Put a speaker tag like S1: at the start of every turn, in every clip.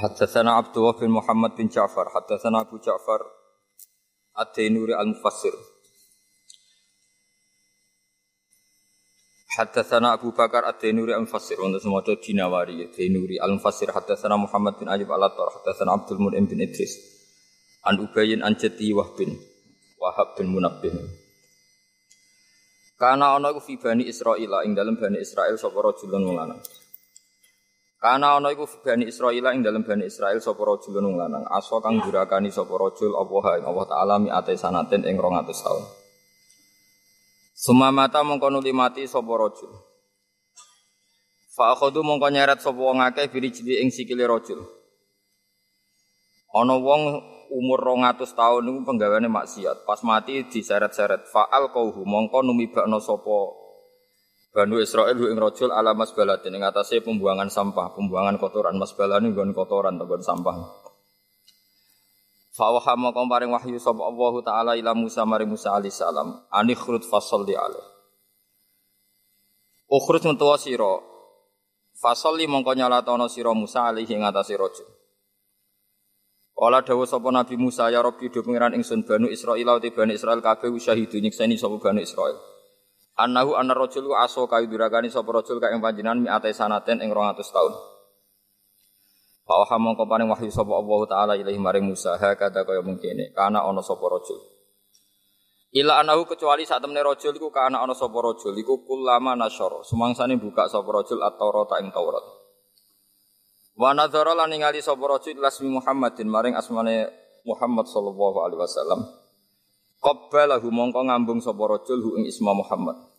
S1: Haddatsana Abdullah bin Muhammad bin Ja'far, haddatsana Abu Ja'far Ad-Dainuri Al-Mufassir. Haddatsana Abu Bakar Ad-Dainuri Al-Mufassir, untuk semua itu Dainuri Al-Mufassir, haddatsana Muhammad bin Ayyub Al-Attar, haddatsana Abdul Mun'im bin Idris. An Ubayyin an Jati Wahbin, Wahab bin Munabbih. Karena ana iku fi Bani Israil ing dalam Bani Israil sapa rajulun lanang. Karena ana iku Bani Israil ing dalam Bani Israil sapa rajulun wong lanang, aso kang durakani sapa rajul Allah ing Allah taala mi'ate sanaten ing 200 taun. Sumamata mongko nuli mati sapa rajul. Fa akhadhu mongko nyeret sapa wong akeh biri jidi ing sikile rajul. Ana wong umur 200 tahun niku penggaweane maksiat, pas mati diseret-seret. Fa'al qauhu mongko numibakno sapa Banu Israel ing rojul ala masbalatin ing atase pembuangan sampah, pembuangan kotoran masbalan nggon kotoran nggon sampah. Fawaha maka paring wahyu sapa Allah taala ila Musa mari Musa alaihi salam, ani khurut fasalli alaih. Ukhrut mentuwa sira. Fasalli mongko nyalatono sira Musa alaihi ing atase rojul. Kala dawuh sapa Nabi Musa ya Rabbi do pangeran ingsun Banu Israil uti Bani Israil kabeh syahidu nyikseni sapa Banu Israil. Anahu anna rajul wa aso kayu durakani sapa rajul ka ing panjenengan mi'ate sanaten ing 200 taun. Fa wa mongko paring wahyu sapa Allah taala ilahi maring Musa ha kata kaya mungkin kana ana sapa rajul. Ila anahu kecuali saat temene rajul iku kana ana sapa rajul iku kulama nasyara sumangsane buka sapa rajul at-Taurat ing Taurat. Wa nadzara lan ningali sapa rajul lasmi Muhammadin maring asmane Muhammad sallallahu alaihi wasallam. Qabbalahu mongko ngambung sapa rajul hu ing isma Muhammad.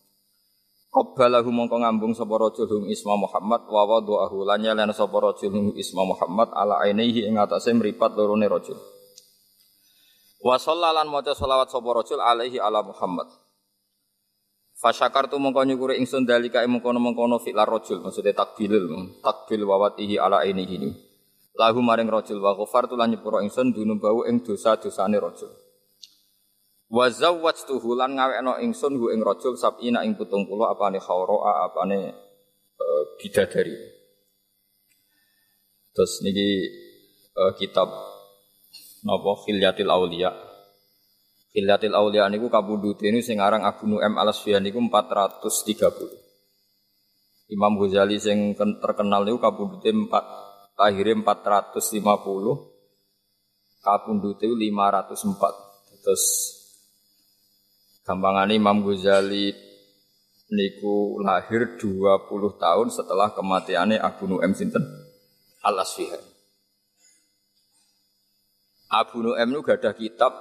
S1: Qabbalahu mongko ngambung sapa rajul hum isma Muhammad wa wada'ahu lan nyalen sapa rajul hum isma Muhammad ala ainihi ing atase mripat lorone rajul. Wa sallalan maca selawat sapa rajul alaihi ala Muhammad. Fasyakartu mongko nyukuri ingsun dalika mengkono-mengkono fi'lar rajul maksudnya takbilul takbil wawatihi ala ainihi ini. Lahu maring rajul wa ghafartu lan nyepuro ingsun dunubau ing dosa-dosane rajul. Wa zawwajtuhu lan ngawekno ingsun hu ing rajul sabina ing 70 apane khawra apane uh, bidadari. Terus niki uh, kitab napa Khilyatil Auliya. Khilyatil Auliya niku kabudute ini sing aran Abu Nu'aim Al-Asfihani niku 430. Imam Ghazali sing terkenal niku kabudute 4 lahirnya 450 kabundute 504. Terus Gampangane Imam Ghazali niku lahir 20 tahun setelah kematiannya Abu Nu'aim sinten Al Asfihani. Abu Nu'aim itu gadah kitab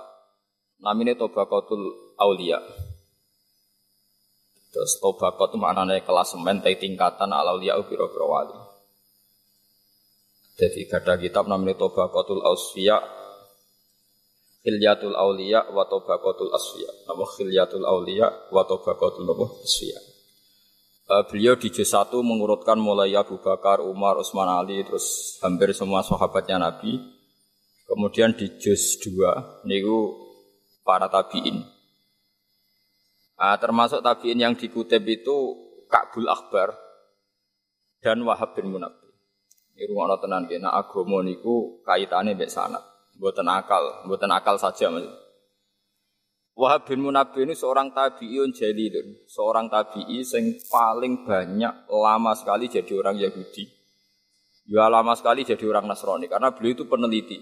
S1: namanya Tobaqatul Aulia. Terus Tobaqat maknanya klasemen tingkatan al aulia wali. Jadi gadah kitab namanya Tobaqatul Ausfiya Khilyatul Aulia wa Tabaqatul Asfiya. Nama Khilyatul Aulia wa Tabaqatul Asfiya. Uh, beliau di juz 1 mengurutkan mulai Abu Bakar, Umar, Utsman Ali, terus hampir semua sahabatnya Nabi. Kemudian di juz 2 niku para tabi'in. Uh, termasuk tabi'in yang dikutip itu Ka'bul Akbar dan Wahab bin Munabbih. Ini rumah tenan kena agama niku kaitannya mbek sanad. Buatan akal, buatan akal saja mas. Wahab bin Munabbi ini seorang tabi'iyun jalilun, seorang tabi'i yang paling banyak lama sekali jadi orang Yahudi. Ya lama sekali jadi orang Nasrani karena beliau itu peneliti.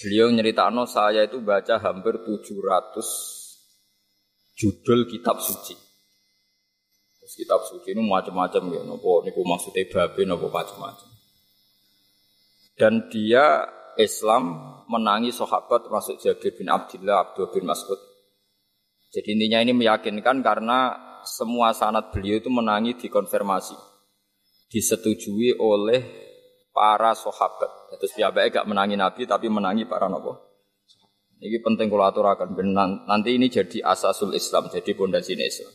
S1: Beliau nyeritakan saya itu baca hampir 700 judul kitab suci. Terus kitab suci ini macam-macam ya, nopo niku maksudnya babe nopo macam-macam dan dia Islam menangi sahabat termasuk Jabir bin Abdullah, Abdul bin Mas'ud. Jadi intinya ini meyakinkan karena semua sanat beliau itu menangi dikonfirmasi. Disetujui oleh para sahabat. Terus piyambake gak menangi Nabi tapi menangi para nopo. Ini penting kalau aturakan. Nanti ini jadi asasul Islam, jadi pondasi Islam.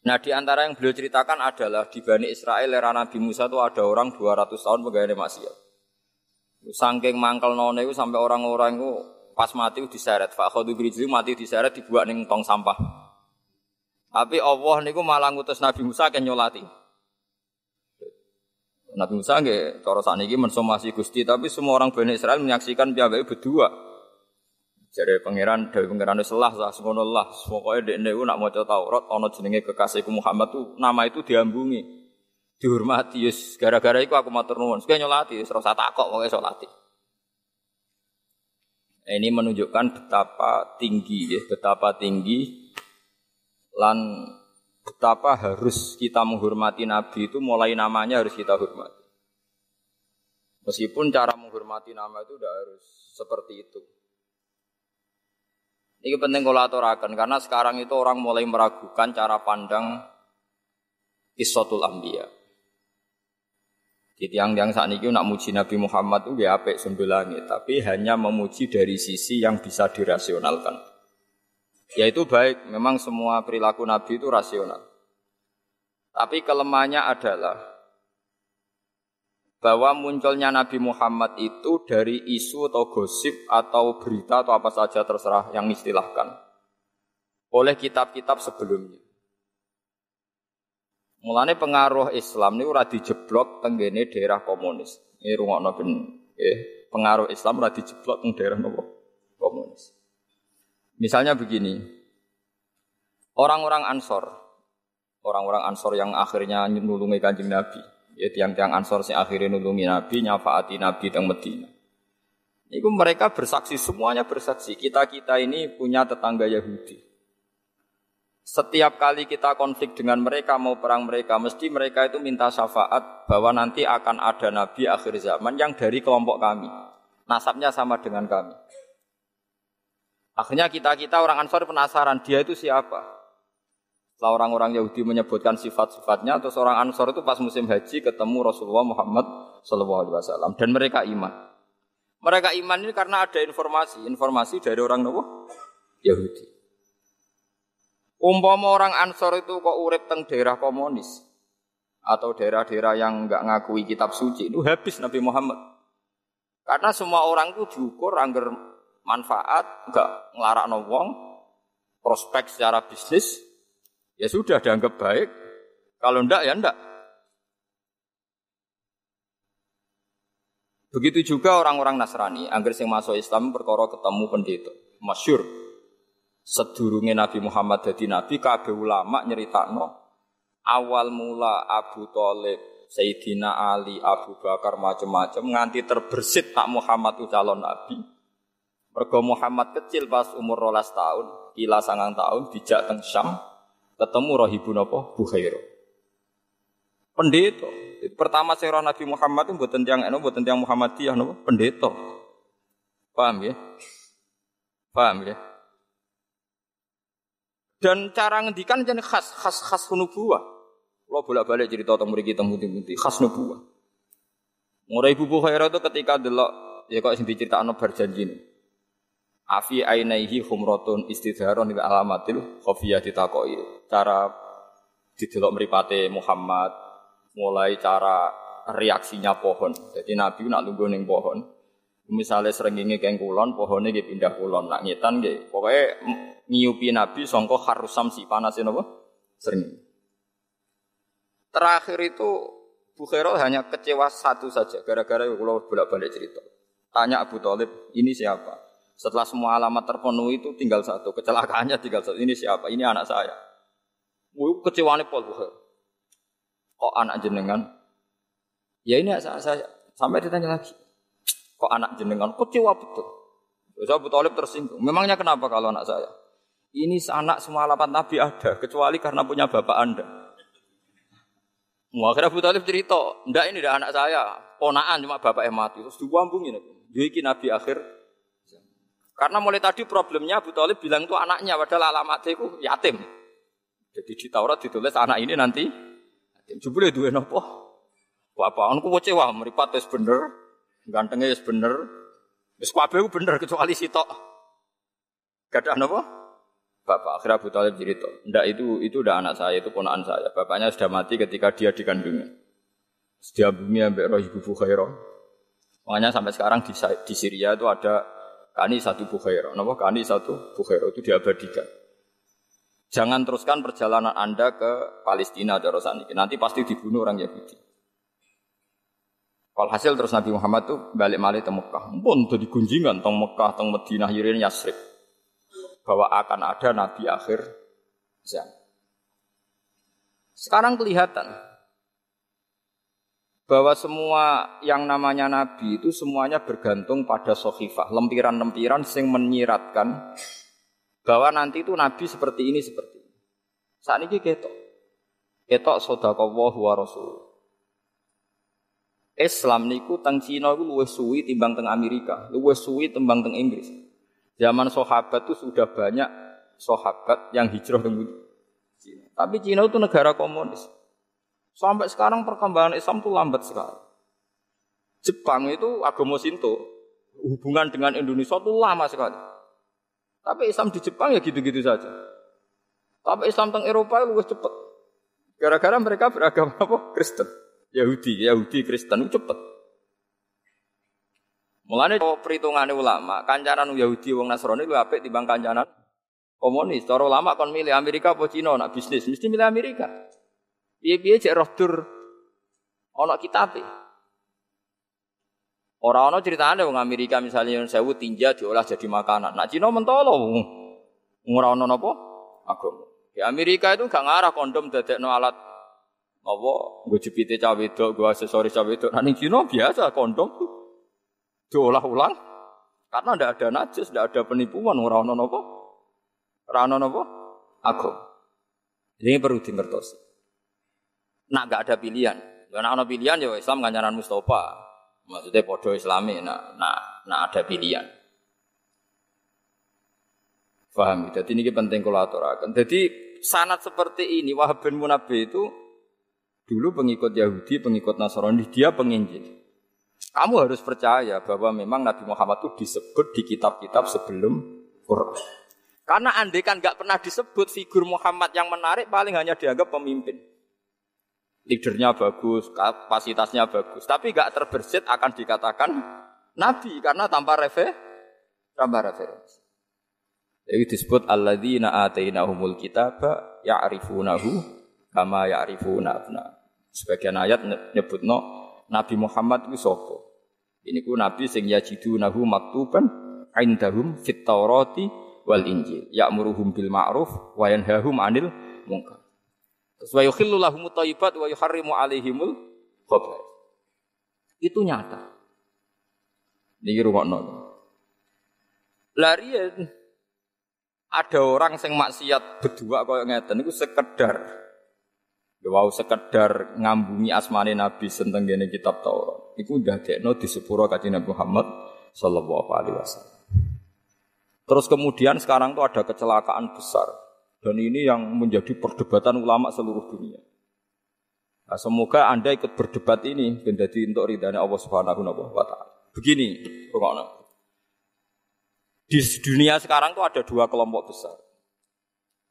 S1: Nah di antara yang beliau ceritakan adalah di Bani Israel era Nabi Musa itu ada orang 200 tahun pegawai maksiat. Sangking mangkel none itu sampai orang-orang itu pas mati diseret. Pak Khodu Grijli mati diseret dibuat ning tong sampah. Tapi Allah niku malah ngutus Nabi Musa ke nyolati. Nabi Musa nggih cara sakniki mensomasi Gusti tapi semua orang Bani Israel menyaksikan piyambake berdua. Jadi pangeran dari pangeran selah sah semono lah. Pokoknya dek nek nak maca Taurat ana jenenge kekasihku Muhammad tuh nama itu diambungi. Dihormati yes gara-gara itu aku matur nuwun. Sekali nyolati ora usah takok pokoke salati ini menunjukkan betapa tinggi ya. Betapa tinggi lan betapa harus kita menghormati nabi itu mulai namanya harus kita hormati. Meskipun cara menghormati nama itu tidak harus seperti itu ini penting kalau aturakan karena sekarang itu orang mulai meragukan cara pandang kisotul ambiyah jadi yang yang saat ini nak muji Nabi Muhammad itu ya apik langit, tapi hanya memuji dari sisi yang bisa dirasionalkan. Ya itu baik, memang semua perilaku Nabi itu rasional. Tapi kelemahannya adalah bahwa munculnya Nabi Muhammad itu dari isu atau gosip atau berita atau apa saja terserah yang istilahkan oleh kitab-kitab sebelumnya. Mulane pengaruh Islam ini ora dijeblok tenggene daerah komunis. Ini rungokno ben eh, pengaruh Islam ora dijeblok teng daerah nopo komunis. Misalnya begini. Orang-orang Ansor, orang-orang Ansor yang akhirnya nulungi Kanjeng Nabi, ya tiang-tiang Ansor yang akhirnya nulungi Nabi, nyafaati Nabi teng Medina. Itu mereka bersaksi, semuanya bersaksi. Kita-kita ini punya tetangga Yahudi. Setiap kali kita konflik dengan mereka mau perang mereka, mesti mereka itu minta syafaat bahwa nanti akan ada nabi akhir zaman yang dari kelompok kami. Nasabnya sama dengan kami. Akhirnya kita-kita orang Ansor penasaran, dia itu siapa? Setelah orang-orang Yahudi menyebutkan sifat-sifatnya, terus orang Ansor itu pas musim haji ketemu Rasulullah Muhammad SAW dan mereka iman. Mereka iman ini karena ada informasi, informasi dari orang Nabi Yahudi. Umpama orang Ansor itu kok urip teng daerah komunis atau daerah-daerah yang enggak ngakui kitab suci itu habis Nabi Muhammad. Karena semua orang itu diukur angger manfaat, enggak ngelarak wong, prospek secara bisnis, ya sudah dianggap baik. Kalau ndak ya ndak. Begitu juga orang-orang Nasrani, angger sing masuk Islam perkara ketemu pendeta, masyur sedurunge Nabi Muhammad jadi nabi kabeh ulama nyeritakno awal mula Abu Thalib Sayyidina Ali, Abu Bakar macam-macam nganti terbersit tak Muhammad itu calon nabi. Mergo Muhammad kecil pas umur rolas tahun, kila sangang tahun dijak teng Syam, ketemu rohibun apa? Bukhairo. Pendeta. Pertama saya Nabi Muhammad itu buat tiang eno, buat tiang Muhammadiyah nopo pendeta. Paham ya? Paham ya? Dan cara ngendikan jadi khas khas khas nubuwah. Kalau bolak-balik cerita tentang mereka tentang putih-putih khas nubuwah. Mulai Ibu Bukhairah itu ketika delok ya kok sing dicritakno berjanji ini. Afi ainaihi humrotun istidharon ila alamatil khafiyah ditakoi. Cara didelok mripate Muhammad, mulai cara reaksinya pohon. Jadi Nabi nak tunggu ning pohon. Misalnya serenginge keng kulon, pohonnya dia pindah kulon. Nak ngetan gitu. Pokoknya nyiupi Nabi songko harusam si panasin apa? Sering. Terakhir itu Bukhairah hanya kecewa satu saja gara-gara kalau bolak-balik cerita. Tanya Abu Talib, ini siapa? Setelah semua alamat terpenuhi itu tinggal satu, kecelakaannya tinggal satu. Ini siapa? Ini anak saya. Wuh, Paul Bukhairah. Kok anak jenengan? Ya ini anak saya. Sampai ditanya lagi. Kok anak jenengan? Kecewa betul. Terus Abu Talib tersinggung. Memangnya kenapa kalau anak saya? Ini anak semua lapan Nabi ada, kecuali karena punya bapak anda. Akhirnya Abu Talib cerita, ndak ini dah anak saya, ponaan cuma bapak yang mati. Terus diwambungin. Jadi Nabi akhir. Karena mulai tadi problemnya Abu Talib bilang itu anaknya, padahal alamatnya itu yatim. Jadi di Taurat ditulis anak ini nanti yatim. Jebule duwe napa? Bapak anku kecewa, meripat wis bener, gantengnya wis bener. Wis kabeh bener kecuali sitok. Ada napa? Bapak akhirnya Abu Talib cerita, ndak itu itu udah anak saya, itu ponakan saya. Bapaknya sudah mati ketika dia dikandungnya. Setiap bumi ambek roh ibu. Makanya sampai sekarang di, di Syria itu ada kani satu Bukhairah. Napa kani satu Bukhairah itu diabadikan. Jangan teruskan perjalanan Anda ke Palestina terusan ini. Nanti pasti dibunuh orang Yahudi. Kalau hasil terus Nabi Muhammad tuh balik malih ke Mekah. Pun tuh digunjingan tong Mekah, tong Madinah, Yirin, Yasrib. Bahwa akan ada Nabi akhir zaman. Sekarang kelihatan bahwa semua yang namanya nabi itu semuanya bergantung pada sohifah, lempiran-lempiran sing menyiratkan bahwa nanti itu nabi seperti ini seperti ini. Saat ini ketok, ketok sodakowo wa rasul. Islam niku teng Cina itu luwes suwi timbang teng Amerika, luwes suwi timbang teng Inggris. Zaman sahabat itu sudah banyak sahabat yang hijrah ke Cina. Tapi Cina itu negara komunis. Sampai sekarang perkembangan Islam itu lambat sekali. Jepang itu agama Sinto. Hubungan dengan Indonesia itu lama sekali. Tapi Islam di Jepang ya gitu-gitu saja. Tapi Islam teng Eropa lebih cepat. Gara-gara mereka beragama apa? Kristen. Yahudi, Yahudi Kristen itu cepat. Mulane perhitungannya ulama, kancanan Yahudi wong Nasrani lu apik timbang kancanan komunis. Cara ulama kon milih Amerika apa Cina nak bisnis, mesti milih Amerika. Piye-piye cek roh dur ana kitabe. Ora ana critane wong Amerika misalnya yang sewu tinja diolah jadi makanan. Nak Cina mentolo ora ana napa agama. Di Amerika itu gak ngarah kondom dadekno alat apa nggo jepite cah wedok, nggo aksesoris cah wedok. Nah Cina biasa kondom diolah ulang karena ndak ada najis, ndak ada penipuan, ora ana napa? Ora ana napa? Agama. Ini perlu dimengertosi nak gak ada pilihan. Karena ada pilihan ya Islam kancanan Mustafa. Maksudnya podo Islami nak nak nak ada pilihan. Faham? Jadi ini penting kalau aturakan. Jadi sanat seperti ini Wahab bin Munabbi itu dulu pengikut Yahudi, pengikut Nasrani, dia penginjil. Kamu harus percaya bahwa memang Nabi Muhammad itu disebut di kitab-kitab sebelum Quran. Karena andai kan nggak pernah disebut figur Muhammad yang menarik, paling hanya dianggap pemimpin leadernya bagus, kapasitasnya bagus, tapi gak terbersit akan dikatakan nabi karena tanpa refe, tanpa referensi. Jadi disebut alladzina atainahumul kitaba ya'rifunahu kama ya'rifuna abna. Sebagian ayat nyebut no Nabi Muhammad itu sopo. Ini ku Nabi sing yajidunahu maktuban indahum fit Taurati wal Injil. Ya'muruhum bil ma'ruf wa yanhahum 'anil munkar. Terus wa yukhillu lahum thayyibat wa yuharrimu alaihimul khaba'ith. Itu nyata. Niki rungokno. Larian ada orang sing maksiat berdua kaya ngeten niku sekedar ya wow sekedar ngambungi asmane Nabi senteng gene kitab Taurat. Iku ndadekno di sepuro kanjeng Nabi Muhammad sallallahu alaihi wasallam. Terus kemudian sekarang tuh ada kecelakaan besar dan ini yang menjadi perdebatan ulama seluruh dunia. Nah, semoga Anda ikut berdebat ini menjadi untuk ridhanya Allah Subhanahu wa taala. Begini, pokoknya. Di dunia sekarang tuh ada dua kelompok besar.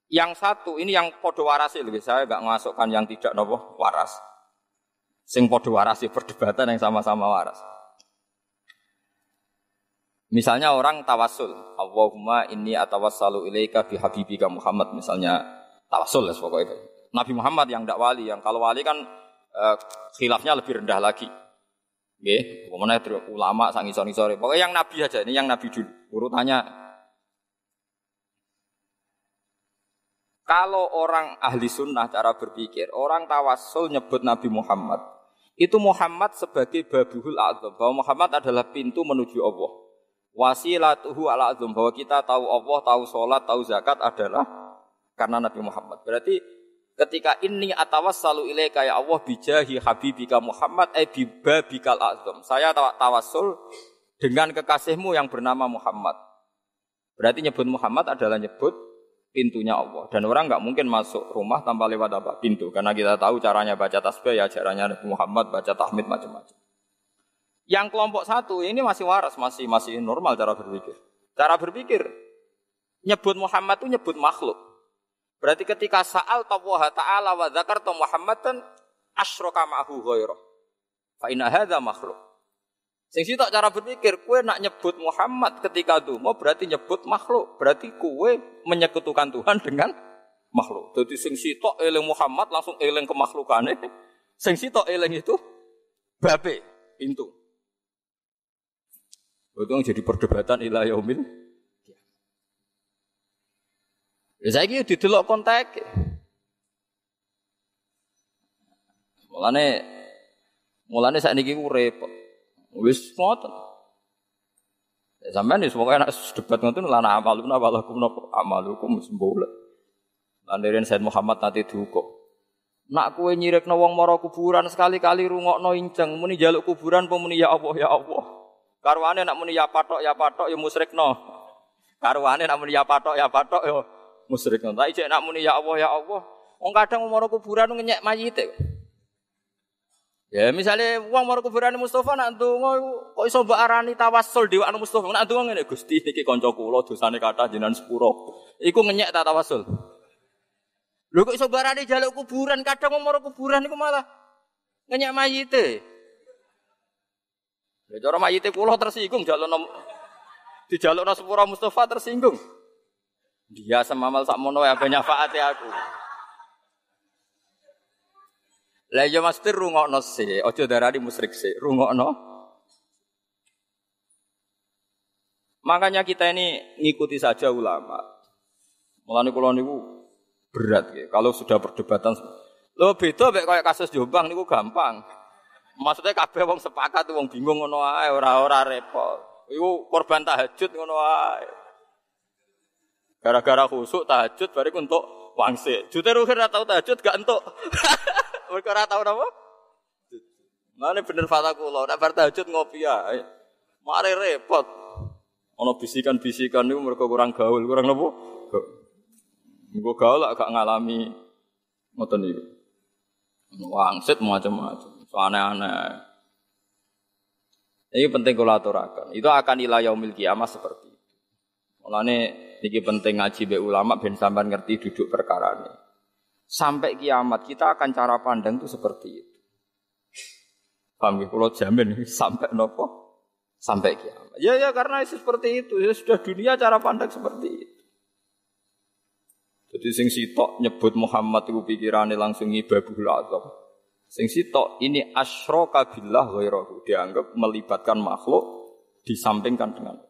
S1: Yang satu ini yang podo warasi lebih saya nggak masukkan yang tidak nopo waras. Sing podo warasi perdebatan yang sama-sama waras. Misalnya orang tawasul, Allahumma inni atawassalu ilaika bi habibika Muhammad misalnya tawasul ya pokoknya. Nabi Muhammad yang tidak wali, yang kalau wali kan uh, khilafnya lebih rendah lagi. Oke, kemudian ulama sang isor sore. Pokoknya yang nabi aja, ini yang nabi dulu. Urutannya Kalau orang ahli sunnah cara berpikir, orang tawasul nyebut Nabi Muhammad. Itu Muhammad sebagai babuhul azam. Bahwa Muhammad adalah pintu menuju Allah wasilatuhu ala azum bahwa kita tahu Allah, tahu sholat, tahu zakat adalah karena Nabi Muhammad. Berarti ketika ini atawassalu ilaika ya Allah bijahi habibika Muhammad eh bibabikal azum. Saya tawassul dengan kekasihmu yang bernama Muhammad. Berarti nyebut Muhammad adalah nyebut pintunya Allah. Dan orang nggak mungkin masuk rumah tanpa lewat apa? Pintu. Karena kita tahu caranya baca tasbih ya caranya Nabi Muhammad baca tahmid macam-macam. Yang kelompok satu ini masih waras, masih masih normal cara berpikir. Cara berpikir nyebut Muhammad itu nyebut makhluk. Berarti ketika saal Allah Ta'ala wa dzakarta Muhammadan asyraka ma'hu ghairah. Fa inna hadza makhluk. Sing sitok cara berpikir, kue nak nyebut Muhammad ketika mau berarti nyebut makhluk, berarti kue menyekutukan Tuhan dengan makhluk. Jadi sing sitok eling Muhammad langsung eling kemakhlukannya. Sing sitok eling itu babe pintu. Itu yang jadi perdebatan ilah yaumil. Ya saya kira didelok kontak. Mulane mulane saat ini repot. Wis ngoten. Ya sampean wis pokoke nek debat ngoten lan amalun awalakum napa amalukum wis mbola. Lan deren Said Muhammad nanti diukur. Nak kue nyirek wong mara kuburan sekali-kali rungokno inceng muni jaluk kuburan apa muni ya Allah ya Allah. Karwane nak muni ya patok ya patok ya musyrikno. Karwane nak muni ya patok ya patok ya musyrikno. Tapi cek nak muni ya Allah ya Allah. Wong kadang mara kuburan ngenyek mayite. Ya misalnya uang mau kuburan Mustafa nak ndonga kok iso mbok arani tawasul dewa Mustafa nak ndonga ngene Gusti niki kanca kula dosane kathah jenengan sepuro. Iku ngenyek ta tawasul. Lho kok iso barani jaluk kuburan kadang mau kuburan iku malah ngenyek mayite. Ya cara mayite kula tersinggung jalukno dijalukno sepuro Mustafa tersinggung. Dia semamal sakmono ya banyak faate aku. Lah ya mesti rungokno sih, aja darani musyrik sih, rungokno. Makanya kita ini ngikuti saja ulama. Mulane kula niku berat ya. Kalau sudah perdebatan lo beda kayak kasus Jombang niku gampang. Maksudnya kabeh wong sepakat wong bingung ngono ae ora-ora repot. Iku korban tahajud ngono ae. Gara-gara khusuk tahajud bari untuk wangsit. Jute ruhir ora tau tahajud gak entuk. Mereka ora tau napa? Mana bener fata kula, nek bar tahajud ngopi ya. Mare repot. Ono bisikan-bisikan niku mereka kurang gaul, kurang napa? Mergo gaul gak ngalami ngoten niku. Wangsit macam-macam, aneh-aneh. Ini penting aturakan. Itu akan ilah yaumil kiamah seperti itu. Mulane niki penting ngaji be ulama ben sampean ngerti duduk perkara ini. Sampai kiamat kita akan cara pandang itu seperti itu. Ya? Kalau jamin sampai nopo? Sampai kiamat. Ya ya karena itu seperti itu. Ya sudah dunia cara pandang seperti itu. Jadi sing sitok nyebut Muhammad itu pikirannya langsung ibabul azam. Sing sitok ini asyraka billah ghairahu. Dianggap melibatkan makhluk disampingkan dengan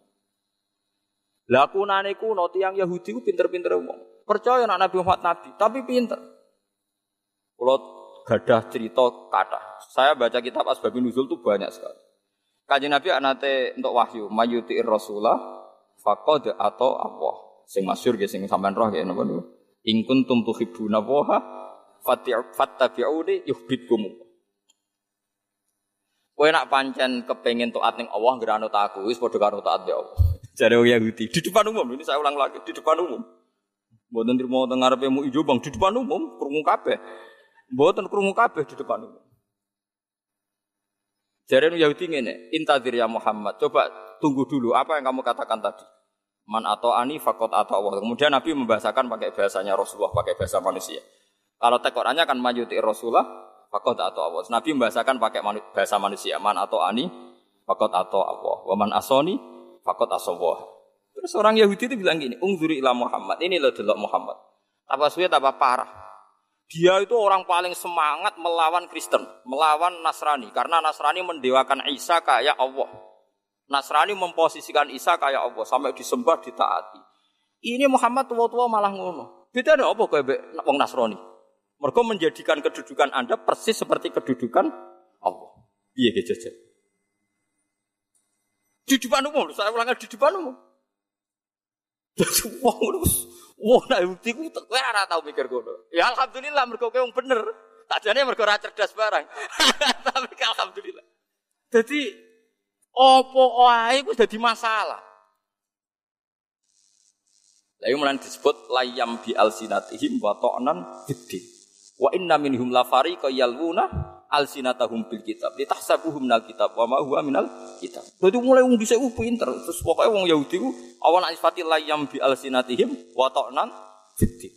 S1: Lakunane kuno tiang Yahudi ku pinter-pinter umum. Percaya nak Nabi Muhammad Nabi, tapi pinter. Kalau gadah cerita kata. Saya baca kitab Asbabun Nuzul itu banyak sekali. Kaji Nabi anate untuk wahyu, mayuti'ir rasulah, faqad atau Allah. Sing masyur ya, sing sampean roh ya, napa niku. In kuntum tuhibbuna fattabi'uni yuhibbukum. Kowe nak pancen kepengin taat ning Allah ngeranut aku, wis padha karo taat ya Allah. Jare wong Yahudi di depan umum, ini saya ulang lagi di depan umum. Mboten trimo teng ngarepe mu ijo bang di depan umum krungu kabeh. Mboten krungu kabeh di depan umum. Jare Yahudi ngene, intadir ya Muhammad, coba tunggu dulu apa yang kamu katakan tadi. Man atau ani fakot atau Allah. Kemudian Nabi membahasakan pakai bahasanya Rasulullah, pakai bahasa manusia. Kalau tekorannya kan majuti Rasulullah, fakot atau Allah. Nabi membahasakan pakai bahasa manusia. Man atau ani, fakot atau Allah. Waman asoni, fakot asawah. Terus orang Yahudi itu bilang gini, ungzuri ila Muhammad. Ini loh delok Muhammad. Suwe apa parah. Dia itu orang paling semangat melawan Kristen, melawan Nasrani. Karena Nasrani mendewakan Isa kayak Allah. Nasrani memposisikan Isa kayak Allah sampai disembah ditaati. Ini Muhammad tua-tua malah ngono. Beda ada apa kayak wong Nasrani? Mereka menjadikan kedudukan Anda persis seperti kedudukan Allah. Iya jajan. Di depan umum, saya ulangi di depan umum. Jadi wong terus wong nek bukti ku kowe ora tau mikir ngono. Ya alhamdulillah mergo kowe wong bener. Tajane mergo ora cerdas barang. Tapi alhamdulillah. Jadi opo wae ku dadi masalah. Lalu mulai disebut layam bi alsinatihim wa ta'nan fiddin. Wa inna minhum la fariqa yalwuna alsinatahum bil kitab. Litahsabuhum minal kitab wa ma huwa minal kitab. Berarti mulai wong dhisik pinter. Terus pokoknya wong Yahudi ku awan isfati layam bi alsinatihim wa ta'nan fiddin.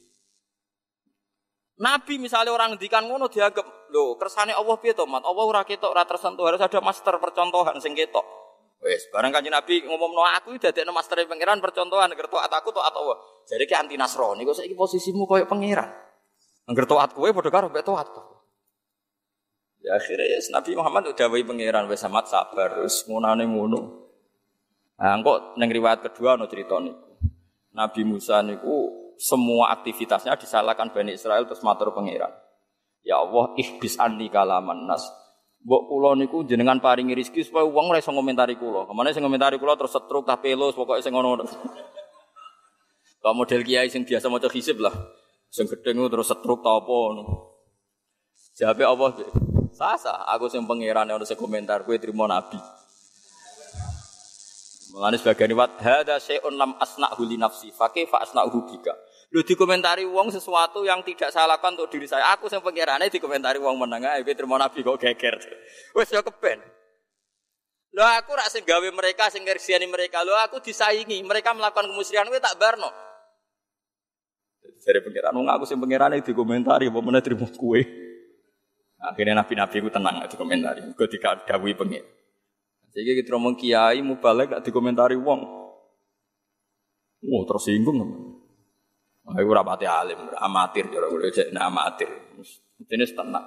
S1: Nabi misalnya orang ngendikan ngono dianggap lho kersane Allah piye to, Mat? Allah ora ketok, ora tersentuh, harus ada master percontohan sing ketok. Wes, barang kanjeng Nabi ngomong no aku dadekno master pangeran percontohan agar taat aku taat Allah. Jadi ki anti Nasrani kok saiki posisimu koyo pangeran. Angger taat kowe padha karo mbek taat. Ya akhirnya ya Nabi Muhammad udah wae pangeran wes amat sabar terus ngunane ngono. Nah, kok neng riwayat kedua no cerita niku. Nabi Musa niku semua aktivitasnya disalahkan Bani Israel terus matur pangeran. Ya Allah, ihbis anni kalaman nas Mbok kula niku jenengan paringi rezeki supaya wong ora iso ngomentari kula. Ke mana sing ngomentari kula terus setruk tak pelos pokoke sing ngono. Kok model kiai sing biasa maca hisib lah. Sing gedeng terus setruk ta apa ngono. Jawabe Allah, Sasa, aku sing pangeran ono sing komentar kowe trimo nabi. Mulane sebagian riwayat hadza syai'un lam asna'hu li nafsi fa kaifa asna'hu bika. Lu dikomentari wong sesuatu yang tidak saya lakukan untuk diri saya. Aku yang pengirane dikomentari wong meneng ae terima nabi kok geger. Wes yo kepen. Lo aku rak sing gawe mereka sing ngersiani mereka. Lo aku disaingi. Mereka melakukan kemusyrikan kowe tak barno. Dari pengiran wong aku sing pengirane dikomentari apa meneh terima kue. Akhirnya nabi-nabi ku tenang dikomentari. Gue dikadawui pengir. Jadi kita ngomong kiai mubalek gak dikomentari wong. Wah tersinggung. Aku ora pati alim, amatir cara kula cek amatir. Jenis tenang.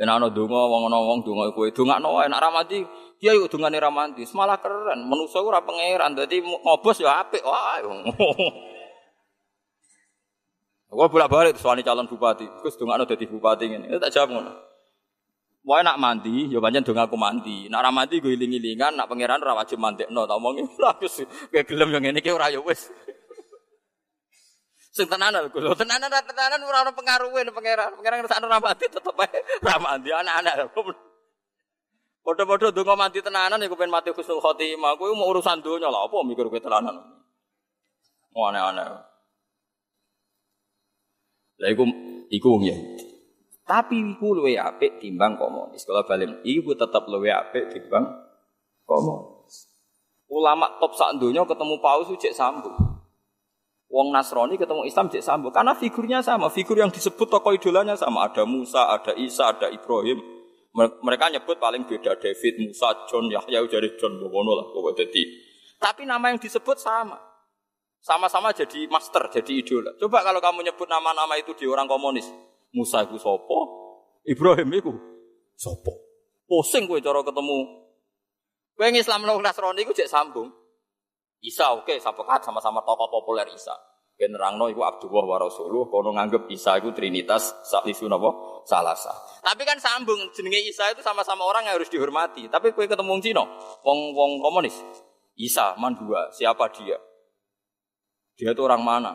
S1: Yen ana donga wong ana wong donga kowe dongakno wae nek ra mati, kiai kok dongane ra mati. Malah keren, manusa ora pangeran, dadi ngobos ya apik wae. Gua bolak-balik soalnya calon bupati. Gus dongakno dadi bupati ngene. Tak jawab ngono. Wae nak mandi, ya pancen dong aku mandi. Nak ra mandi gue iling-ilingan, nak pangeran ora wajib mandekno. Tak omongi, lah Gus, kowe gelem yang iki ora ya wis. Sing tenanan lho, lho tenanan tenanan ora ono pengaruhe ning pangeran. Pangeran ngrasakno ra mati tetep ae ra mati anak-anak. Padha-padha donga mati tenanan iku pengen mati khusnul khotimah. Kowe mau urusan donya lah apa mikir kowe tenanan. Aneh-aneh. Lah iku iku wong Yahudi. Tapi iku luwe apik timbang komunis. Kalau balik iku tetap luwe apik timbang komunis. Ulama top sak donya ketemu paus cek sambung. Wong Nasrani ketemu Islam cek sambung karena figurnya sama, figur yang disebut tokoh idolanya sama. Ada Musa, ada Isa, ada Ibrahim. Mereka nyebut paling beda David, Musa, John, Yahya jadi John Bobono lah. Tapi nama yang disebut sama. Sama-sama jadi master, jadi idola. Coba kalau kamu nyebut nama-nama itu di orang komunis. Musa itu sopo, Ibrahim itu sopo. Pusing gue cara ketemu. Gue Islam Nasrani itu cek sambung. Isa oke, okay, sapekat sama-sama tokoh populer Isa. Ben rangno iku Abdullah wa Rasulullah, kono nganggep Isa iku Trinitas sak isu napa? Salasa. Tapi kan sambung jenenge Isa itu sama-sama orang yang harus dihormati. Tapi kowe ketemu Cina, wong-wong komunis. Isa man dua, siapa dia? Dia itu orang mana?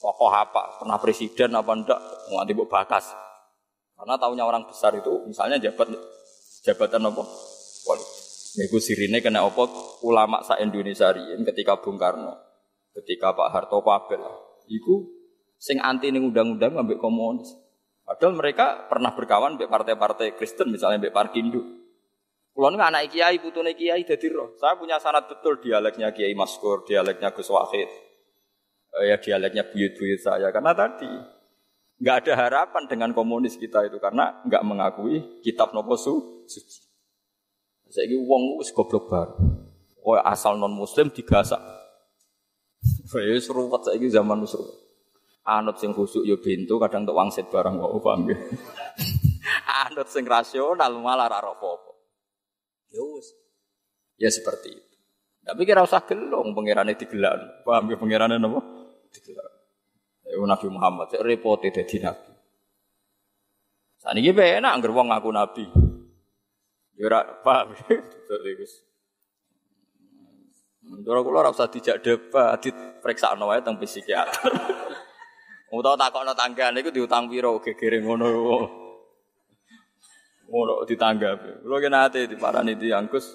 S1: Tokoh apa? Pernah presiden apa ndak? Nganti mbok bakas. Karena tahunya orang besar itu misalnya jabat jabatan apa? Iku sirine kena apa ulama sa Indonesia riyen ketika Bung Karno, ketika Pak Harto Pabel. Iku sing anti ning undang-undang ambek komunis. Padahal mereka pernah berkawan mbek partai-partai Kristen misalnya mbek Parkindo. Kulo niku anak kiai, putune kiai dadi roh. Saya punya sanad betul dialeknya Kiai Maskur, dialeknya Gus Wahid. Eh, ya dialeknya buyut-buyut saya karena tadi nggak ada harapan dengan komunis kita itu karena nggak mengakui kitab nopo suci. Saiki wong wis goblok bar. Kowe asal non muslim digasak. Wis ruwet saiki zaman wis ruwet. Anut sing khusuk ya bintu kadang tok wangsit barang kok paham ya. Anut sing rasional malah apa-apa. Ya. Ya seperti itu. Tapi kira usah gelong pangerane digelar. Paham ya pangerane napa? Digelar. Ya Nabi Muhammad cek repote dadi nabi. Saniki enak anggere wong ngaku nabi. Ya ora paham. Terus. Cara kula ora usah dijak debat, dipriksakno wae teng psikiater. Utawa takokno tangga niku diutang pira gegere ngono. Ngono ditanggapi. Kula ki nate diparani tiyang Gus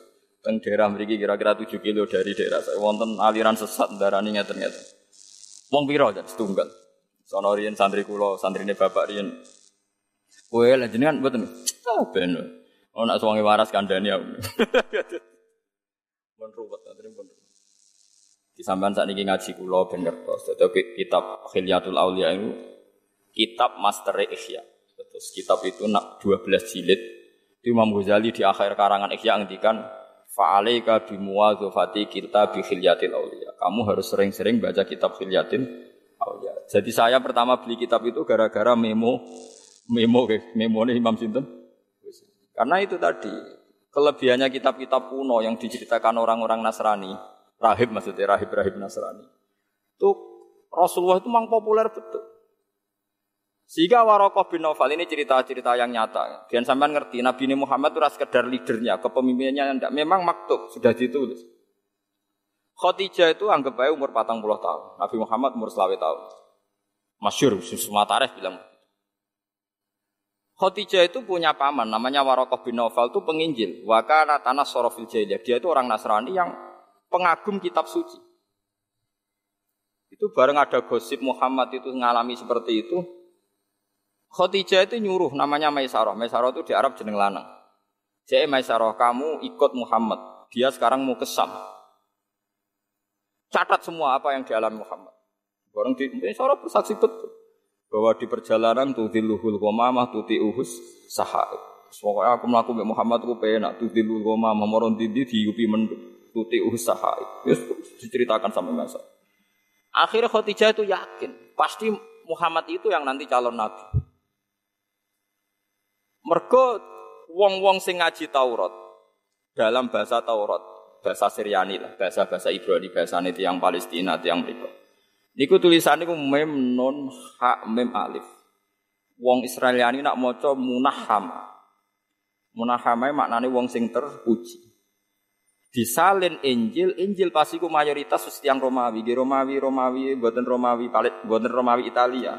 S1: Teng daerah mriki kira-kira 7 kilo dari daerah saya wonten aliran sesat darani ngeten-ngeten. Wong pira jan setunggal. Sono riyen santri kula, santrine bapak riyen. Kowe lha jenengan mboten. Ah ben. Nak suwange waras kandhani aku. Mun ruwet santri pun. Di sampean saat ini ngaji kula ben ngertos. Dadi kitab Khilyatul Aulia itu kitab Master Ihya. Terus kitab itu nak 12 jilid. Itu Imam Ghazali di akhir karangan Ihya ngendikan Fa'alaika bimuwadzafati kita bi khilyatil aulia. Kamu harus sering-sering baca kitab khilyatil aulia. Jadi saya pertama beli kitab itu gara-gara memo memo memo nih Imam Sinten. Karena itu tadi kelebihannya kitab-kitab kuno yang diceritakan orang-orang Nasrani, rahib maksudnya rahib-rahib Nasrani. Itu Rasulullah itu memang populer betul. Sehingga Warokoh bin Nawfal ini cerita-cerita yang nyata. Dan sampean ngerti, Nabi Muhammad itu sekedar leadernya, kepemimpinannya tidak. Memang maktub, sudah ditulis. Khadijah itu anggap aja umur 40 tahun. Nabi Muhammad umur selawe tahun. Masyur, semua tarikh bilang. Khadijah itu punya paman, namanya Warokoh bin Nawfal itu penginjil. Wakana tanah sorofil jahiliyah. Dia itu orang Nasrani yang pengagum kitab suci. Itu bareng ada gosip Muhammad itu mengalami seperti itu, Khadijah itu nyuruh namanya Maisarah. Maisarah itu di Arab jeneng lanang. Jadi Maisarah kamu ikut Muhammad. Dia sekarang mau kesam. Catat semua apa yang dialami Muhammad. Barang di Maisarah bersaksi betul bahwa di perjalanan tuh diluhul gomamah tuh uhus sahab. Pokoknya aku melakukan Muhammad aku penak tuh diluhul gomamah moron didi diupi mendung tuh uhus sahab. Yes, diceritakan sama Maisarah. Akhirnya Khadijah itu yakin pasti Muhammad itu yang nanti calon nabi. Mergo wong-wong sing ngaji Taurat dalam bahasa Taurat, bahasa Syriani lah, bahasa-bahasa Ibrani, bahasa yang Palestina, yang mereka. Niku tulisan niku mem non ha mem alif. Wong Israeliani nak maca munahama. Munahama maknane wong sing terpuji. Disalin Injil, Injil pasti ku mayoritas yang Romawi, di Romawi, Romawi, buatan Romawi, buatan Romawi Italia,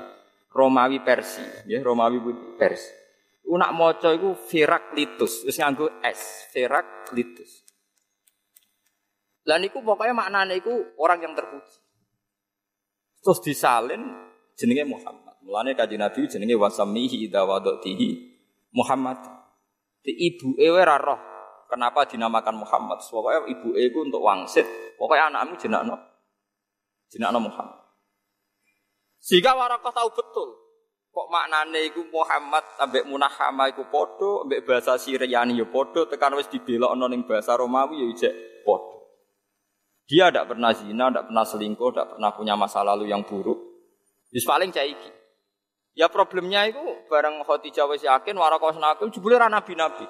S1: Romawi Persia, ya Romawi Persia. Unak moco itu Heraklitus, wis nganggo S, Heraklitus. Lah niku pokoknya maknane iku orang yang terpuji. Terus disalin jenenge Muhammad. Mulane kanjeng Nabi jenenge wasamihi idza wadatihi Muhammad. Di ibu ewe roh kenapa dinamakan Muhammad. Pokoknya ibu iku untuk wangsit. Pokoknya anakmu jenakno jenakno Muhammad. Sehingga Warakah tahu betul Kok maknane iku Muhammad ambek Munahama iku padha, ambek bahasa Syriani ya padha, tekan wis dibelokno ning bahasa Romawi ya ijek padha. Dia tidak pernah zina, tidak pernah selingkuh, tidak pernah punya masa lalu yang buruk. Wis paling cah iki. Ya problemnya itu bareng Khadijah wis yakin warakos nakul jebule ra nabi-nabi.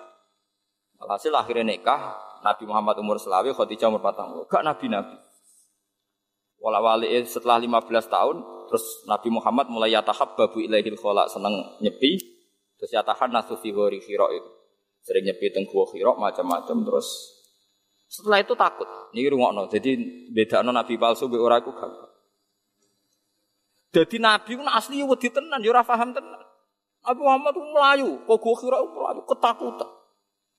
S1: Alhasil akhirnya nikah, Nabi Muhammad umur selawi, Khadijah umur 40. Gak nabi-nabi. Wala wali setelah 15 tahun, Terus Nabi Muhammad mulai babu ilahil kholak seneng nyepi. Terus yatahan nasu fi ghori khiro itu. Sering nyepi teng gua khiro macam-macam terus setelah itu takut. Ini rungokno. Jadi beda no Nabi palsu be ora gampang. Jadi Nabi ku asli wedi tenan, yo ora paham tenan. Nabi Muhammad itu melayu, kok khiro melayu ketakutan.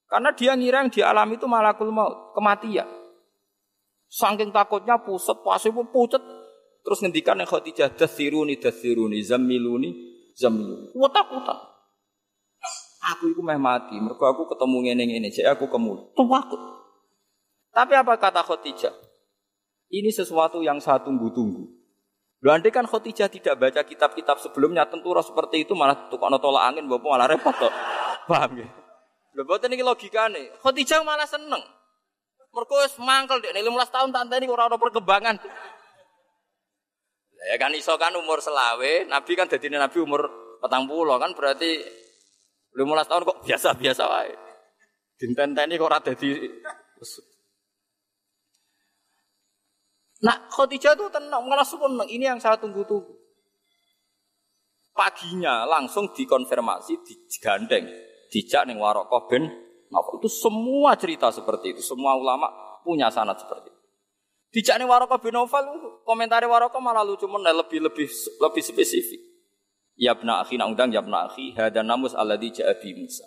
S1: Karena dia ngira yang dialami itu malakul maut, kematian. Saking takutnya pusat, pasti pun pucat, Terus ngendikan yang Khadijah dasiruni dasiruni zamiluni zamiluni. Wutak-wutak. Aku itu meh mati, mereka aku ketemu ngene ngene, jadi aku kemul. Takut. Tapi apa kata Khadijah? Ini sesuatu yang saya tunggu-tunggu. Lu andai kan Khadijah tidak baca kitab-kitab sebelumnya, tentu roh seperti itu malah tukang tolak angin, bapak malah repot. Paham ya? Lho boten iki logikane. Khadijah malah seneng. Mergo wis mangkel dek 15 tahun tante ini ora ada perkembangan. Ya kan iso kan umur selawe, Nabi kan jadi Nabi umur petang pulau kan berarti lima tahun kok biasa-biasa wae. ini kok rada di Nah, Khadijah itu tenang, malah. Ini yang saya tunggu-tunggu. Paginya langsung dikonfirmasi, digandeng, dijak ning Warokoh bin Itu semua cerita seperti itu. Semua ulama punya sanat seperti itu. Dijak nih Waroka bin Nawfal, komentar Waroka malah lucu mana lebih lebih lebih spesifik. Ya bna akhi nak undang ya bna akhi hada namus alladzi ja'a bi Musa.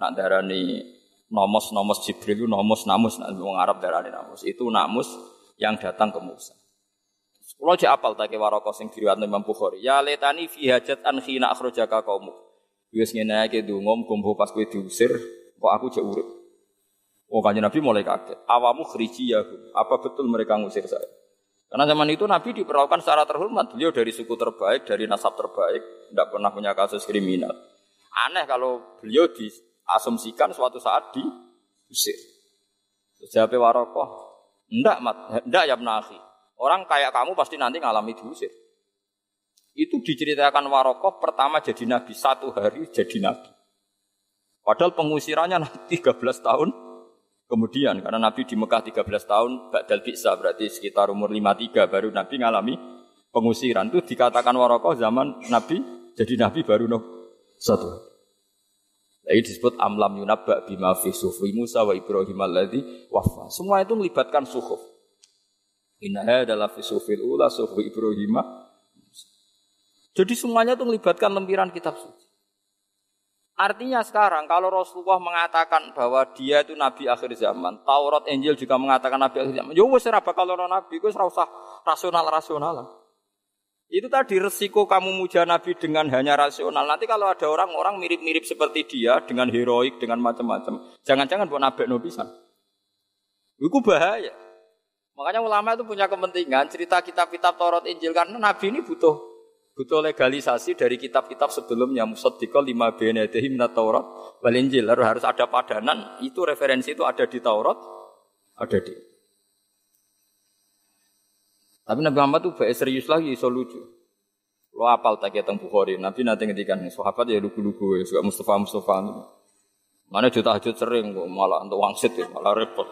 S1: Nak darani Nomos nomos Jibril nomos namus nah, wong Arab darane namus. Itu namus yang datang ke Musa. Kulo jek apal ta ke waraka sing diriwayatno Imam Bukhari. Ya letani fi hajat an khina akhrajaka qaumuk. Wis ngene iki donga muga pas kowe diusir kok aku jek urip. Oh kanjeng Nabi mulai kaget. Awamu khriji ya. Apa betul mereka ngusir saya? Karena zaman itu Nabi diperlakukan secara terhormat. Beliau dari suku terbaik, dari nasab terbaik, tidak pernah punya kasus kriminal. Aneh kalau beliau diasumsikan suatu saat diusir. Jawab Warokoh, enggak mat, enggak ya menahi. Orang kayak kamu pasti nanti ngalami diusir. Itu diceritakan Warokoh pertama jadi nabi, satu hari jadi nabi. Padahal pengusirannya nanti 13 tahun kemudian. Karena nabi di Mekah 13 tahun, Ba'dal bisa berarti sekitar umur 53 baru nabi ngalami pengusiran. Itu dikatakan Warokoh zaman nabi jadi nabi baru no, satu hari. Ini disebut amlam yunabba bima fi sufi Musa wa Ibrahim alladhi wafa. Semua itu melibatkan suhuf. Inna adalah fi sufil ula sufi Ibrahim. Jadi semuanya itu melibatkan lempiran kitab suci. Artinya sekarang kalau Rasulullah mengatakan bahwa dia itu nabi akhir zaman, Taurat Injil juga mengatakan nabi akhir zaman. Ya wis ora bakal nabi, wis ora rasional-rasional. Itu tadi resiko kamu muja nabi dengan hanya rasional. Nanti kalau ada orang-orang mirip-mirip seperti dia dengan heroik, dengan macam-macam, jangan-jangan buat nabi no pisan. Itu bahaya. Makanya ulama itu punya kepentingan cerita kitab-kitab Taurat Injil karena Nabi ini butuh butuh legalisasi dari kitab-kitab sebelumnya musaddiqal lima benedehi minat Taurat wal Injil. Harus ada padanan itu referensi itu ada di Taurat ada di tapi Nabi Muhammad itu baik serius lagi so lucu. Lo apal tak tentang Bukhari. Nabi nanti ngedikan sahabat ya lugu-lugu ya suka Mustafa Mustafa mana juta hajut sering kok malah untuk wangsit ya malah repot.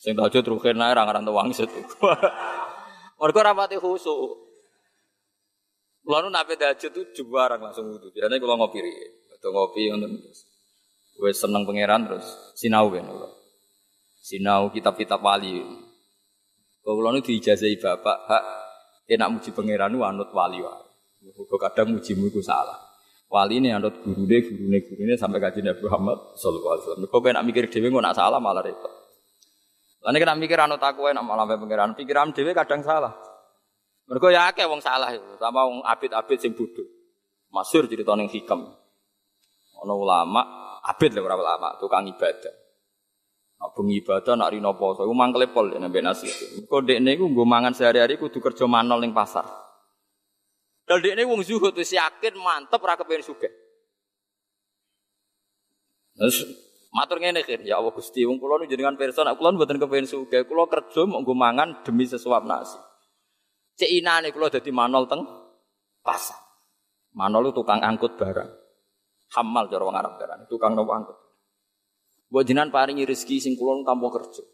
S1: Sing tahajud rukin ra ngaran wangsit. Mergo ora pati khusuk. Kulo nu nape tahajud jubarang langsung wudu. Biasanya kalau ngopi atau ngopi. Wes seneng pangeran terus sinau kula. Sinau kitab-kitab wali. Kalau nu diijazahi bapak, hak enak muji pangeran nu anut wali wae. Kok kadang mujimu iku salah. Wali ini anut gurune, gurune, gurune sampai kaji Nabi Muhammad Sallallahu Alaihi Wasallam. Kok nak mikir dewi nggak nak salah malah repot. Lalu kita mikir anu takwa nak malah pengiran pikiran dewi kadang salah. Mereka ya akeh wong salah itu, sama wong abid-abid sing bodoh. Masyur cerita ning hikam. Ono ulama, abid lah ora ulama, tukang ibadah. Nak ibadah nak rino poso, iku mangkele pol nek nambah nasi. Kok dekne iku nggo mangan sehari-hari kudu kerja manol ning pasar. Dal dekne wong zuhud wis yakin mantep ora kepen sugih. Terus Matur ngene kir, ya Allah Gusti, wong kula nu jenengan pirsa nek kula mboten kepengin sugih, kula kerja mau nggo mangan demi sesuap nasi. Cek inane kula dadi manol teng pasar. Manol tukang angkut barang. Hamal cara wong Arab tukang nopo angkut. Mbok jenengan paringi rezeki sing kula tanpa kerja.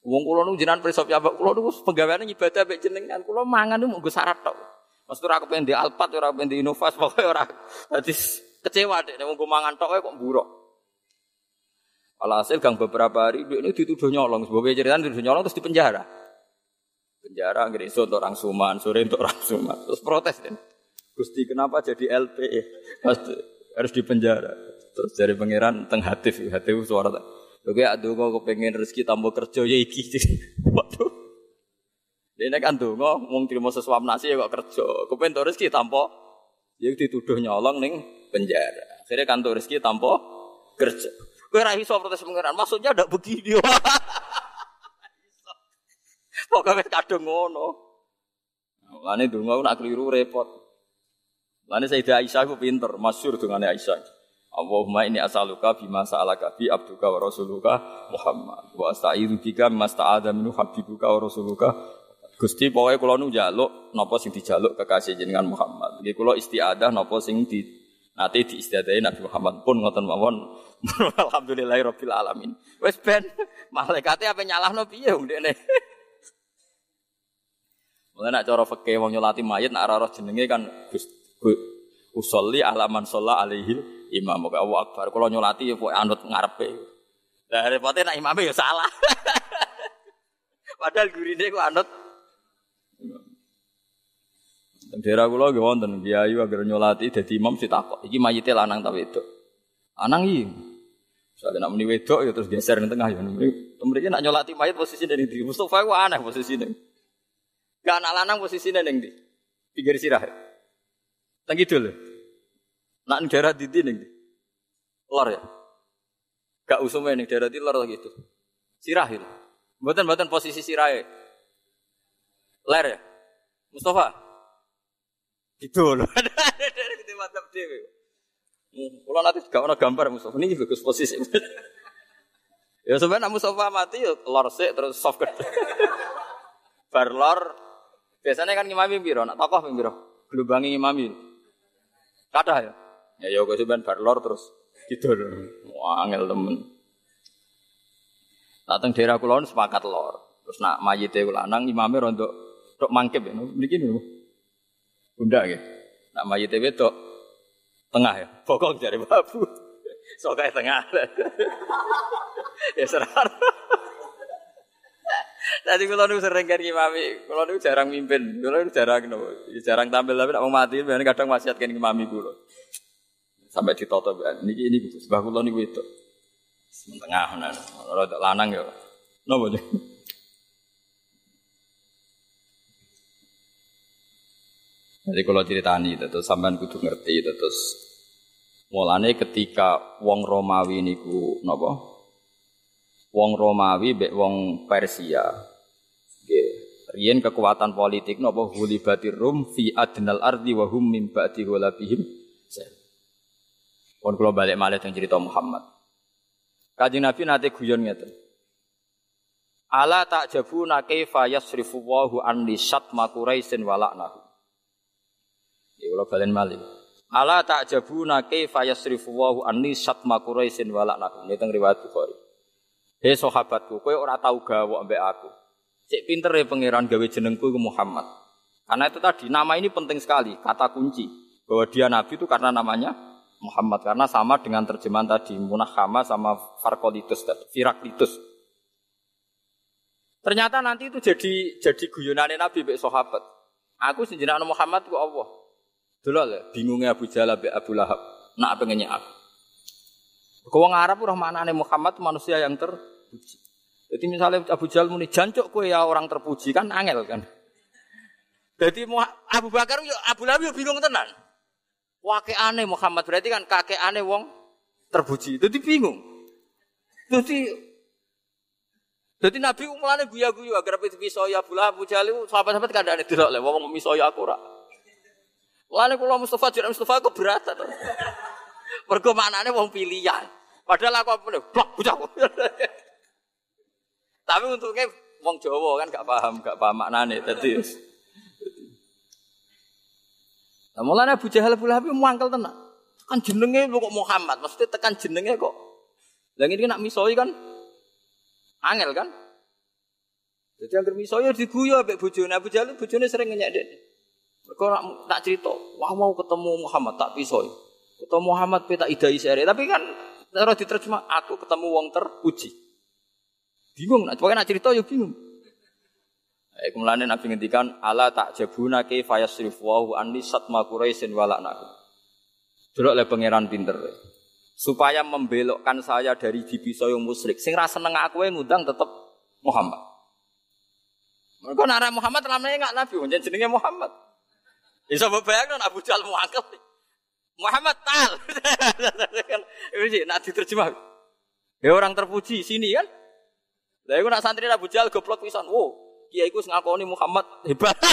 S1: Wong kula nu jenengan pirsa piyambak kula nu penggaweane ibadah mek jenengan, kula mangan nu nggo syarat tok. Maksud ora kepen di Alphard, ora kepen di Innovas, pokoke ora. Kecewa deh, nek nggo mangan tok kok buruk. Alhasil gang beberapa hari ini dituduh nyolong. Sebab cerita dituduh nyolong terus dipenjara. Penjara nggak iso untuk orang Suman, sore untuk orang Suman. Terus protes kan. Gusti kenapa jadi LP? harus dipenjara. Terus dari pangeran teng hatif, hatif suara. Oke, aduh kok pengen rezeki tambah kerja ya iki. Waduh. Dia kan nggak mau terima sesuap nasi ya kok kerja. Kepen rezeki tanpa ya dituduh nyolong neng penjara. Akhirnya kantor rezeki tanpa kerja. Kowe ra iso protes pangeran. Maksudnya ndak begini. Pokoknya kadung ngono. Lane donga nak keliru repot. Lane Sayyidah Aisyah ku pinter, masyhur dungane Aisyah. Allahumma ini asaluka bima sa'alaka bi abduka wa rasuluka Muhammad wa asta'idu bika masta'adha minu habibuka wa rasuluka Gusti pokoknya kula nu njaluk napa sing dijaluk kekasih jenengan Muhammad. Nggih kula istiadah napa sing di Nanti diistiadahi Nabi Muhammad pun ngoten mawon. Alhamdulillahirabbil alamin. Wes ben malaikate apa nyalahno piye wong dekne. Mulai nak cara fikih wong nyolati mayit nak ora jenenge kan usolli alaman sholla alaihi imam. Moga Allah Akbar. Kalau nyolati ya pokoke anut ngarepe. Lah repote nak imame ya salah. Padahal gurine anut Daerah kula nggih wonten kiai agar nyolati dadi imam sitakok. Iki mayite lanang ta wedok? Lanang iki. Misalnya nak muni wedok ya terus geser di tengah ya. Mereka nak nyolati mayat posisi dari di Mustafa itu aneh posisi ini. Gak anak lanang posisi ini di pinggir sirah. Tenggi dulu. Nak daerah di ning di. Lor ya. Gak usumnya ning daerah di lor gitu. Sirah itu. Buatan-buatan posisi sirah ya. Ler ya. Mustafa. Gitu loh. Dari kita mantap dewe. Kalau nanti gak ada gambar Mustafa ini bagus posisi. ya sebenarnya Mustafa mati ya lor sih terus soft gede. Bar lor biasanya kan ngimami biro, nak tokoh biro, gelubangi ngimami. Kata ya. Ya ya sebenarnya bar lor terus gitu loh. Wah angel temen. Datang daerah kulon sepakat lor. Terus nak mayite lanang imame rondo tok mangkep ya. Mriki lho. Bunda ya. Nak mayite wedok tengah ya. Bokong dari babu. Sokai tengah. ya serah. Tadi kalau nu sering kan imami, kalau nu jarang mimpin, kalau nu jarang no, jarang tampil tapi mau mati, biasanya kadang wasiat kan imami kulo. Sampai ditoto kan, niki ini sebab kulo niku itu. Tengah, nah, kalau lanang ya, nopo deh. Jadi kalau ceritani terus sampean kudu ngerti terus mulane ketika wong Romawi niku napa? Wong Romawi mbek wong Persia. Nggih, riyen kekuatan politik napa hulibatir rum fi adnal ardi wa hum min ba'di hulabihim. Pun kula balik malih teng cerita Muhammad. Kanjeng Nabi nate guyon ngeten. Ala tak jabuna kaifa yasrifu wahu an lisat makuraisin walaknahu. Ya kula balen malih. Ala ta'jabuna kaifa yasrifu Allahu anni satma Quraisyin wa la'nakum. Ini teng riwayat Bukhari. Hei sahabatku, kowe ora tau gawok mbek aku. Cek pinter ya pangeran gawe jenengku ke Muhammad. Karena itu tadi nama ini penting sekali, kata kunci bahwa dia nabi itu karena namanya Muhammad karena sama dengan terjemahan tadi munahama sama farkolitus firaklitus. Ternyata nanti itu jadi jadi guyonane Nabi mbek sahabat. Aku sejenak Muhammad ku Allah. Dulu lah, bingungnya Abu Jahal Abu, Abu Lahab. Nak pengennya aku. Kau Arab roh nih Muhammad manusia yang terpuji. Jadi misalnya Abu Jahal muni jancuk kue ya orang terpuji kan angel kan. Jadi Abu Bakar yo Abu Lahab yo bingung tenan. Wake aneh Muhammad berarti kan kakek aneh wong terpuji. Jadi bingung. Jadi jadi Nabi umulane guya-guyu agar itu bisa ya Abu Lahab Abu Jahal sahabat-sahabat ada tidak lewat wong misoya aku rak. Lalu kalau Mustafa jadi Mustafa aku berat atau Mergo maknane wong pilihan. Padahal aku apa blok bocah. Tapi untungnya wong Jawa kan gak paham, gak paham maknane tadi. Nah, mulanya Abu Jahal Abu Lahab muangkel tenan. Tekan jenenge kok Muhammad, maksudnya tekan jenenge kok. Lah ini nak misoi kan angel kan? Jadi yang misoi diguyu ambek Abu Jahal, bojone sering ngenyek. Kau nak, nak cerita, wah mau ketemu Muhammad tak pisoi. Ketemu Muhammad peta idai sere. Tapi kan cara diterjemah, aku ketemu wong terpuji. Bingung, nak pokoknya nak cerita ya bingung. Eh, kemudian Nabi ngendikan ala tak jabuna ke fayasrif wahu anni satma quraisin walaknahu. Delok le pangeran pinter. Supaya membelokkan saya dari dibisoyo musyrik. Sing rasa seneng aku ngundang tetep Muhammad. Mereka nara Muhammad ramai enggak Nabi, jenenge Muhammad. Bisa bayangkan Abu Jahal muangkel. Muhammad tal. Ini nak diterjemah. Ya orang terpuji sini kan. Lah iku nak santri Abu Jahal goblok pisan. Wo, kiai iku ngakoni Muhammad hebat.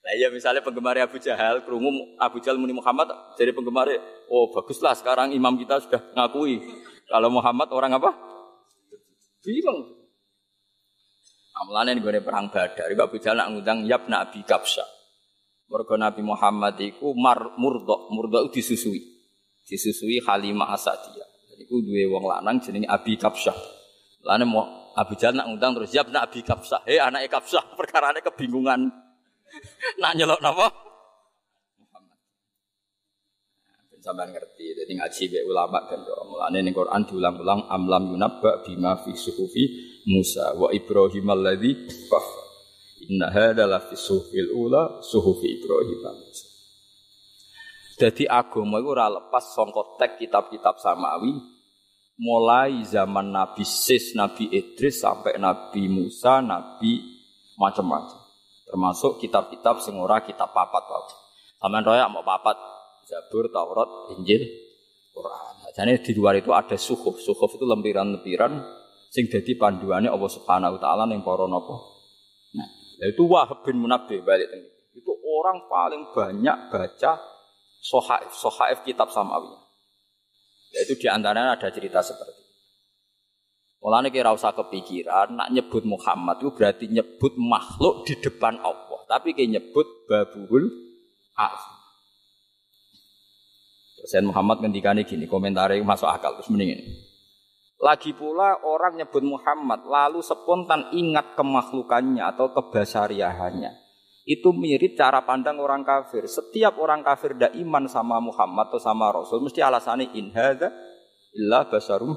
S1: Nah iya misalnya penggemar Abu Jahal, kerungu Abu Jahal muni Muhammad, jadi penggemar, oh baguslah sekarang imam kita sudah ngakui. Kalau Muhammad orang apa? Bingung. Amlane gone perang Badar, Ibu Abu Jahal nak ngundang Yabna Abi Kapsa. Mergo Nabi Muhammad iku mar murdok, murdok disusui. Disusui Halimah Asadiyah. Iku duwe wong lanang jenenge Abi Kapsa. Lane mau Abu Jahal nak ngundang terus Yabna Abi Kapsa. Hei anake Kapsa, perkarane kebingungan. nak nyelok napa? sampean ngerti. Jadi ngaji be ulama kan kok. Mulane ning Quran diulang-ulang amlam yunabba bima fi suhufi Musa wa Ibrahim alladzi qaf. Inna hadza la fi suhufil ula suhufi Ibrahim Musa. Jadi agama itu ora lepas sangka tek kitab-kitab samawi mulai zaman Nabi Sis, Nabi Idris sampai Nabi Musa, Nabi macam-macam. Termasuk kitab-kitab sing ora kitab papat wae. Sampeyan royak mau papat Zabur, Taurat, Injil, Quran. Jadi di luar itu ada suhuf. Suhuf itu lempiran-lempiran sing jadi panduannya Allah Subhanahu wa taala ning para napa. Nah, itu Wahab bin Munabbih balik. Itu orang paling banyak baca sohaif, sohaif kitab samawi. Yaitu di antaranya ada cerita seperti itu. Mulane kira usah kepikiran, nak nyebut Muhammad itu berarti nyebut makhluk di depan Allah. Tapi kayak nyebut babul azim. Presiden Muhammad ngendikane gini, komentarnya masuk akal terus mendingin. Lagi pula orang nyebut Muhammad lalu spontan ingat kemakhlukannya atau kebasariahannya. Itu mirip cara pandang orang kafir. Setiap orang kafir tidak iman sama Muhammad atau sama Rasul mesti alasannya in hadza illa basarum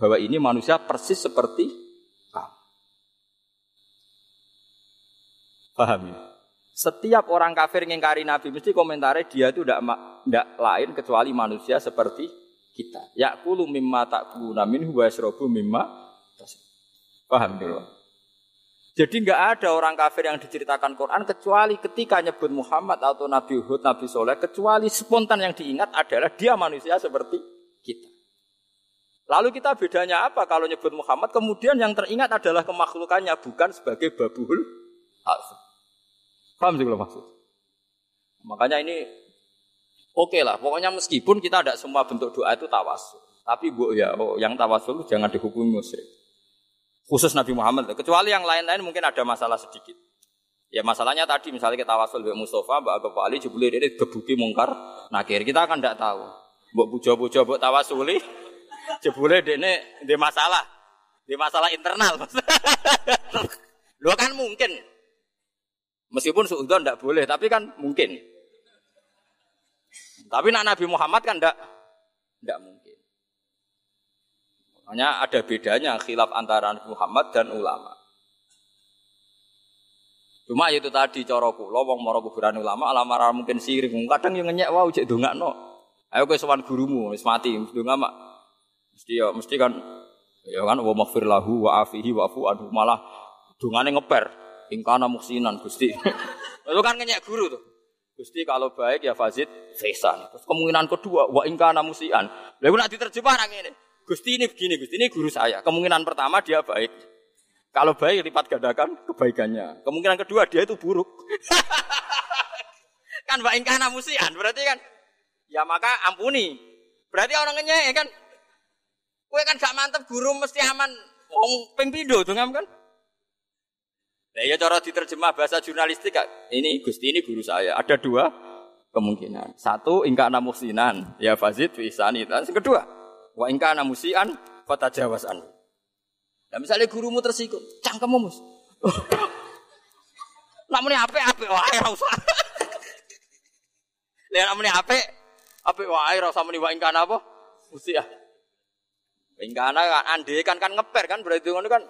S1: bahwa ini manusia persis seperti kamu. Paham ya? Setiap orang kafir ngingkari Nabi mesti komentarnya dia itu tidak tidak lain kecuali manusia seperti kita. Yakulu mimma takkuluna minhu wa yashrabu mimma Paham dulu. Jadi nggak ada orang kafir yang diceritakan Quran kecuali ketika nyebut Muhammad atau Nabi Hud, Nabi Soleh, kecuali spontan yang diingat adalah dia manusia seperti kita. Lalu kita bedanya apa kalau nyebut Muhammad kemudian yang teringat adalah kemakhlukannya bukan sebagai babuhul. Paham sih kalau maksud? Makanya ini oke okay lah. Pokoknya meskipun kita tidak semua bentuk doa itu tawasul. Tapi bu ya oh, yang tawasul jangan dihukumi musyrik. Khusus Nabi Muhammad. Kecuali yang lain-lain mungkin ada masalah sedikit. Ya masalahnya tadi misalnya kita tawasul Mbak Mustafa, Mbak Agap Ali, jebule ini gebuki mungkar nakir. Kita akan tidak tahu. Mbak pujo-pujo, Mbak tawasuli, jebule ini di masalah. Di masalah internal. Lo kan mungkin. Meskipun suudon tidak boleh, tapi kan mungkin. Tapi nak Nabi Muhammad kan tidak tidak mungkin. Makanya ada bedanya khilaf antara Nabi Muhammad dan ulama. Cuma itu tadi cara kula wong mara kuburan ulama alamara mungkin siring. Kadang yang ngenyek wae cek ndongakno. Ayo kowe sowan gurumu wis mati ndonga mak. Mesti ya mesti kan ya kan wa maghfir lahu wa afihi wa afu anhu malah dongane ngeper. Ingkana muksinan Gusti. Itu kan ngenyek guru tuh. Gusti kalau baik ya fazid fesan. Terus kemungkinan kedua wa ingkana musian. Lha nak diterjemah nang ngene. Gusti ini begini, Gusti ini guru saya. Kemungkinan pertama dia baik. Kalau baik lipat gandakan kebaikannya. Kemungkinan kedua dia itu buruk. kan Mbak Ingkana musian, berarti kan ya maka ampuni. Berarti orang ngenyek kan. Kue kan gak mantep guru mesti aman. Wong ping pindho kan. Nah, ya cara diterjemah bahasa jurnalistik. Ini Gusti ini guru saya. Ada dua kemungkinan. Satu ingkana musinan, ya fazid fisani. Dan kedua, Wa ingka ana musian fatajawasan. Nah misalnya gurumu tersinggung, cangkemmu mus. Namune apik-apik wae ora usah. Lihat namune apik, apik wae ora usah muni wa ingka apa? Musian. Ingka kan ande kan kan ngeper kan berarti ngono kan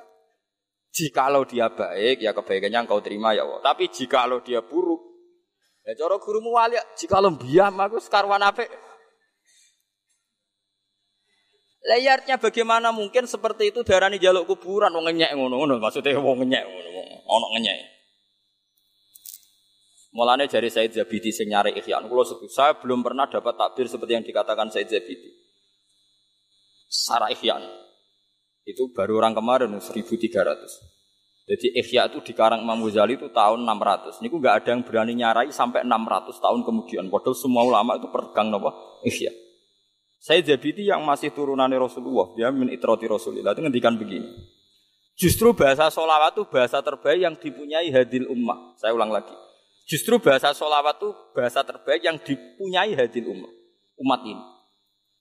S1: Jikalau dia baik, ya kebaikannya engkau terima ya Allah. Tapi jikalau dia buruk, ya cara gurumu wali, jikalau biam aku sekarwan apik, Layarnya bagaimana mungkin seperti itu darani jaluk kuburan wong ngenyek ngono-ngono maksudnya wong ngenyek ngono ono ngenyek. Mulane dari Said Zabidi sing nyari Ihya kula saya belum pernah dapat takbir seperti yang dikatakan Said Zabidi. Sarah Ihya itu baru orang kemarin 1300. Jadi Ihya itu di Karang Imam Ghazali itu tahun 600. Ini nggak ada yang berani nyarai sampai 600 tahun kemudian. Padahal semua ulama itu pegang nopo Ihya. Saya Zabidi yang masih turunan Rasulullah, dia min itroti Rasulullah itu ngendikan begini. Justru bahasa solawat itu bahasa terbaik yang dipunyai hadil ummah. Saya ulang lagi. Justru bahasa solawat itu bahasa terbaik yang dipunyai hadil ummah. Umat ini.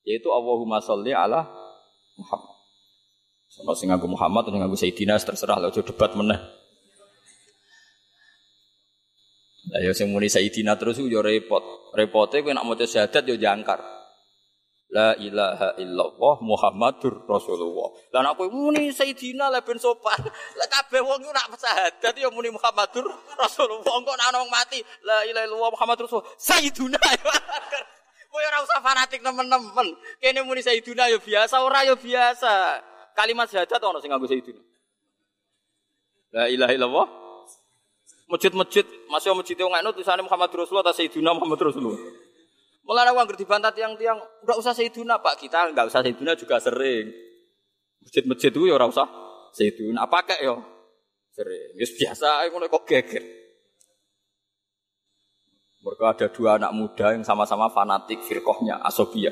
S1: Yaitu Allahumma sholli ala Muhammad. Sama sing nganggo Muhammad atau nganggo Sayyidina terserah lah aja debat meneh. Lah ya sing muni Sayyidina terus yo repot. Repote kowe nak maca syahadat yo jangkar. La ilaha illallah Muhammadur Rasulullah. Lah nek kowe muni Sayyidina la ben sopan. Lah kabeh wong ora syahadat ya muni Muhammadur Rasulullah. Engko nek wong mati la ilaha illallah Muhammadur Rasulullah. Sayyiduna. Kowe ora usah fanatik nemen-nemen. Kene muni Sayyiduna ya biasa, ora ya biasa. Kalimat syahadat ono sing nganggo Sayyiduna. La ilaha illallah. Masjid-masjid, masih masjid wong anu tulisannya Muhammad Rasulullah atau Sayyiduna Muhammad Rasulullah. Mulai uang dibantah tiang-tiang, enggak usah Sayyiduna Pak, kita enggak usah Sayyiduna juga sering. Masjid-masjid itu ya ora usah Sayyiduna, apa kayak ya? Sering, ya biasa, ngono kok geger. Mereka ada dua anak muda yang sama-sama fanatik firkohnya, asobia.